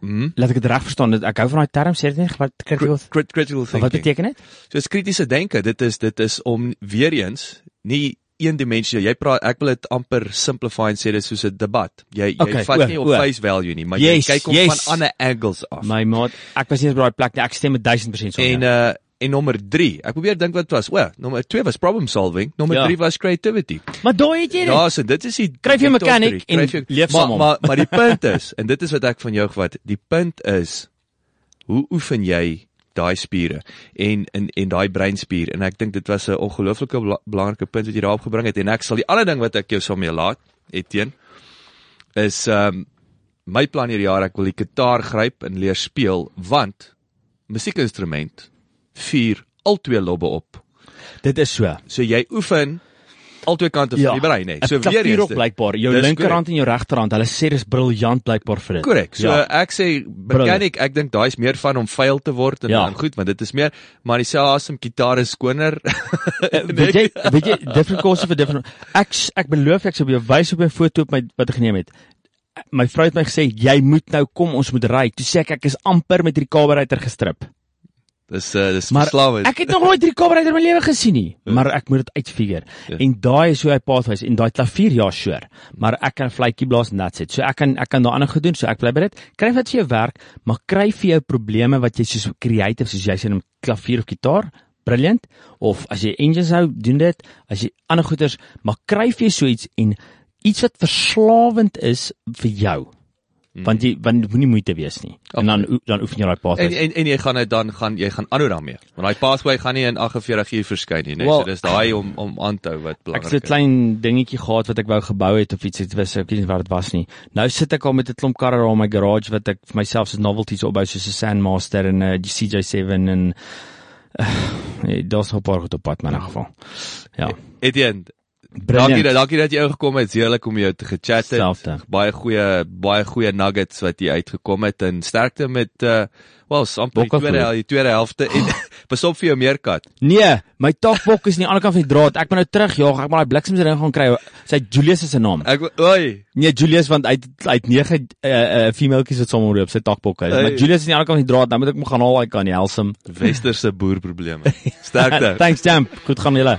Mhm. Laat ek dit reg verstaan. Ek hou van daai term, sê dit net wat critical Crit critical thinking. Wat beteken dit? So is kritiese denke. Dit is dit is om weer eens nie een dimensie. Jy praat ek wil dit amper simplify en sê dit is soos 'n debat. Jy jy Okay, vat nie op face value nie, maar Yes, jy kyk hom yes. van ander angles af. My maat, ek was nie eens by daai plek nie. Ek stem met 1000% saam. en uh en nommer 3. Ek probeer dink wat was. O, nommer 2 was problem solving, nommer Ja. 3 was creativity. maar daai het jy dit. Ja, so dit is die Kryf top mechanic en leef maar, saam hom. maar maar die punt is en dit is wat ek van jou gevat. Die punt is hoe oefen jy daai spiere en en en daai breinspier en ek dink dit was 'n ongelooflike bela belangrike punt wat jy daarop gebring het en ek sal die ander ding wat ek jou sal mee laat Etienne is ehm um, my plan hierdie jaar ek wil die gitaar gryp en leer speel want musiekinstrument vier al twee lobbe op. Dit is so. So jy oefen al twee kante van die brein hè. So Ja, weer eens dit- blykbaar. Jou linkerhand en jou regterhand, hulle sê dis briljant blykbaar vir dit. Korrek. So ja. ja. ek sê mechanic, ek dink daai's meer van om vuil te word en Ja. dan goed, want dit is meer maar dieselfde asem gitaar is skoner. Eh, weet jy, weet jy, different course vir different. Ek ek beloof ek sou vir jou wys op 'n foto op my wat ek geneem het. My vrou het my gesê jy moet nou kom ons moet ry. Toe sê ek ek is amper met hierdie kaberuiter gestrip. Dis uh, dis Maar verslawend. ek het nog nooit hierdie kaberuiter in my lewe gesien nie, maar ek moet dit uitfigure. Ja. En daai is hoe hy pathways en daai klavier ja sure, maar ek kan vletjie blaas en that's it. So ek kan ek kan daai ander goed doen, so ek bly by dit. Kry wat vir jou werk, maar kry vir jou probleme wat jy soos creative soos jy sê in klavier of gitaar Brilliant of as jy engines hou, doen dit. As jy ander goeters, maar kry vir jou so iets en iets wat verslawend is vir jou. Want jy want moenie moeite wees nie. En dan dan oefen jy daai En pathway. en en jy gaan dit dan gaan jy gaan aanhou daarmee. Want daai pathway gaan nie in 48 uur verskyn nie, nee. Wel- so dis daai om om aan te hou wat Ek belangrik het 'n klein dingetjie gehad wat ek wou gebou het of iets het was ek weet nie wat dit was nie. Nou sit ek al met 'n klomp karre daar in my garage wat ek vir myself as novelties opbou soos 'n Sandmaster en 'n CJ7 en uh, nee, daar's 'n paar goed op pad maar in elk geval. Ja. Etienne, dankie dat dankie dat jy ingekom het. Heerlik om jou te gechat het. Selfde. Baie goeie baie goeie nuggets wat jy uitgekom het en sterkte met uh wel, amper die Bokkenvloer. tweede hel- die tweede helfte en pas op vir jou meerkat. Nee, my takbok is aan die ander kant van die draad. Ek moet nou terugjaag. Ek moet daai bliksems erin gaan kry. Sy Julius is sy naam. Ek oei, Nee, Julius want hy het hy het 9 uh, uh, femaleetjies wat saam op sy takbokke is. Maar Julius is aan die ander kant van die draad. Nou moet ek hom gaan haal. Hy kan nie helsem. westerse boerprobleme. Sterkte. Thanks champ. Goed gaan julle.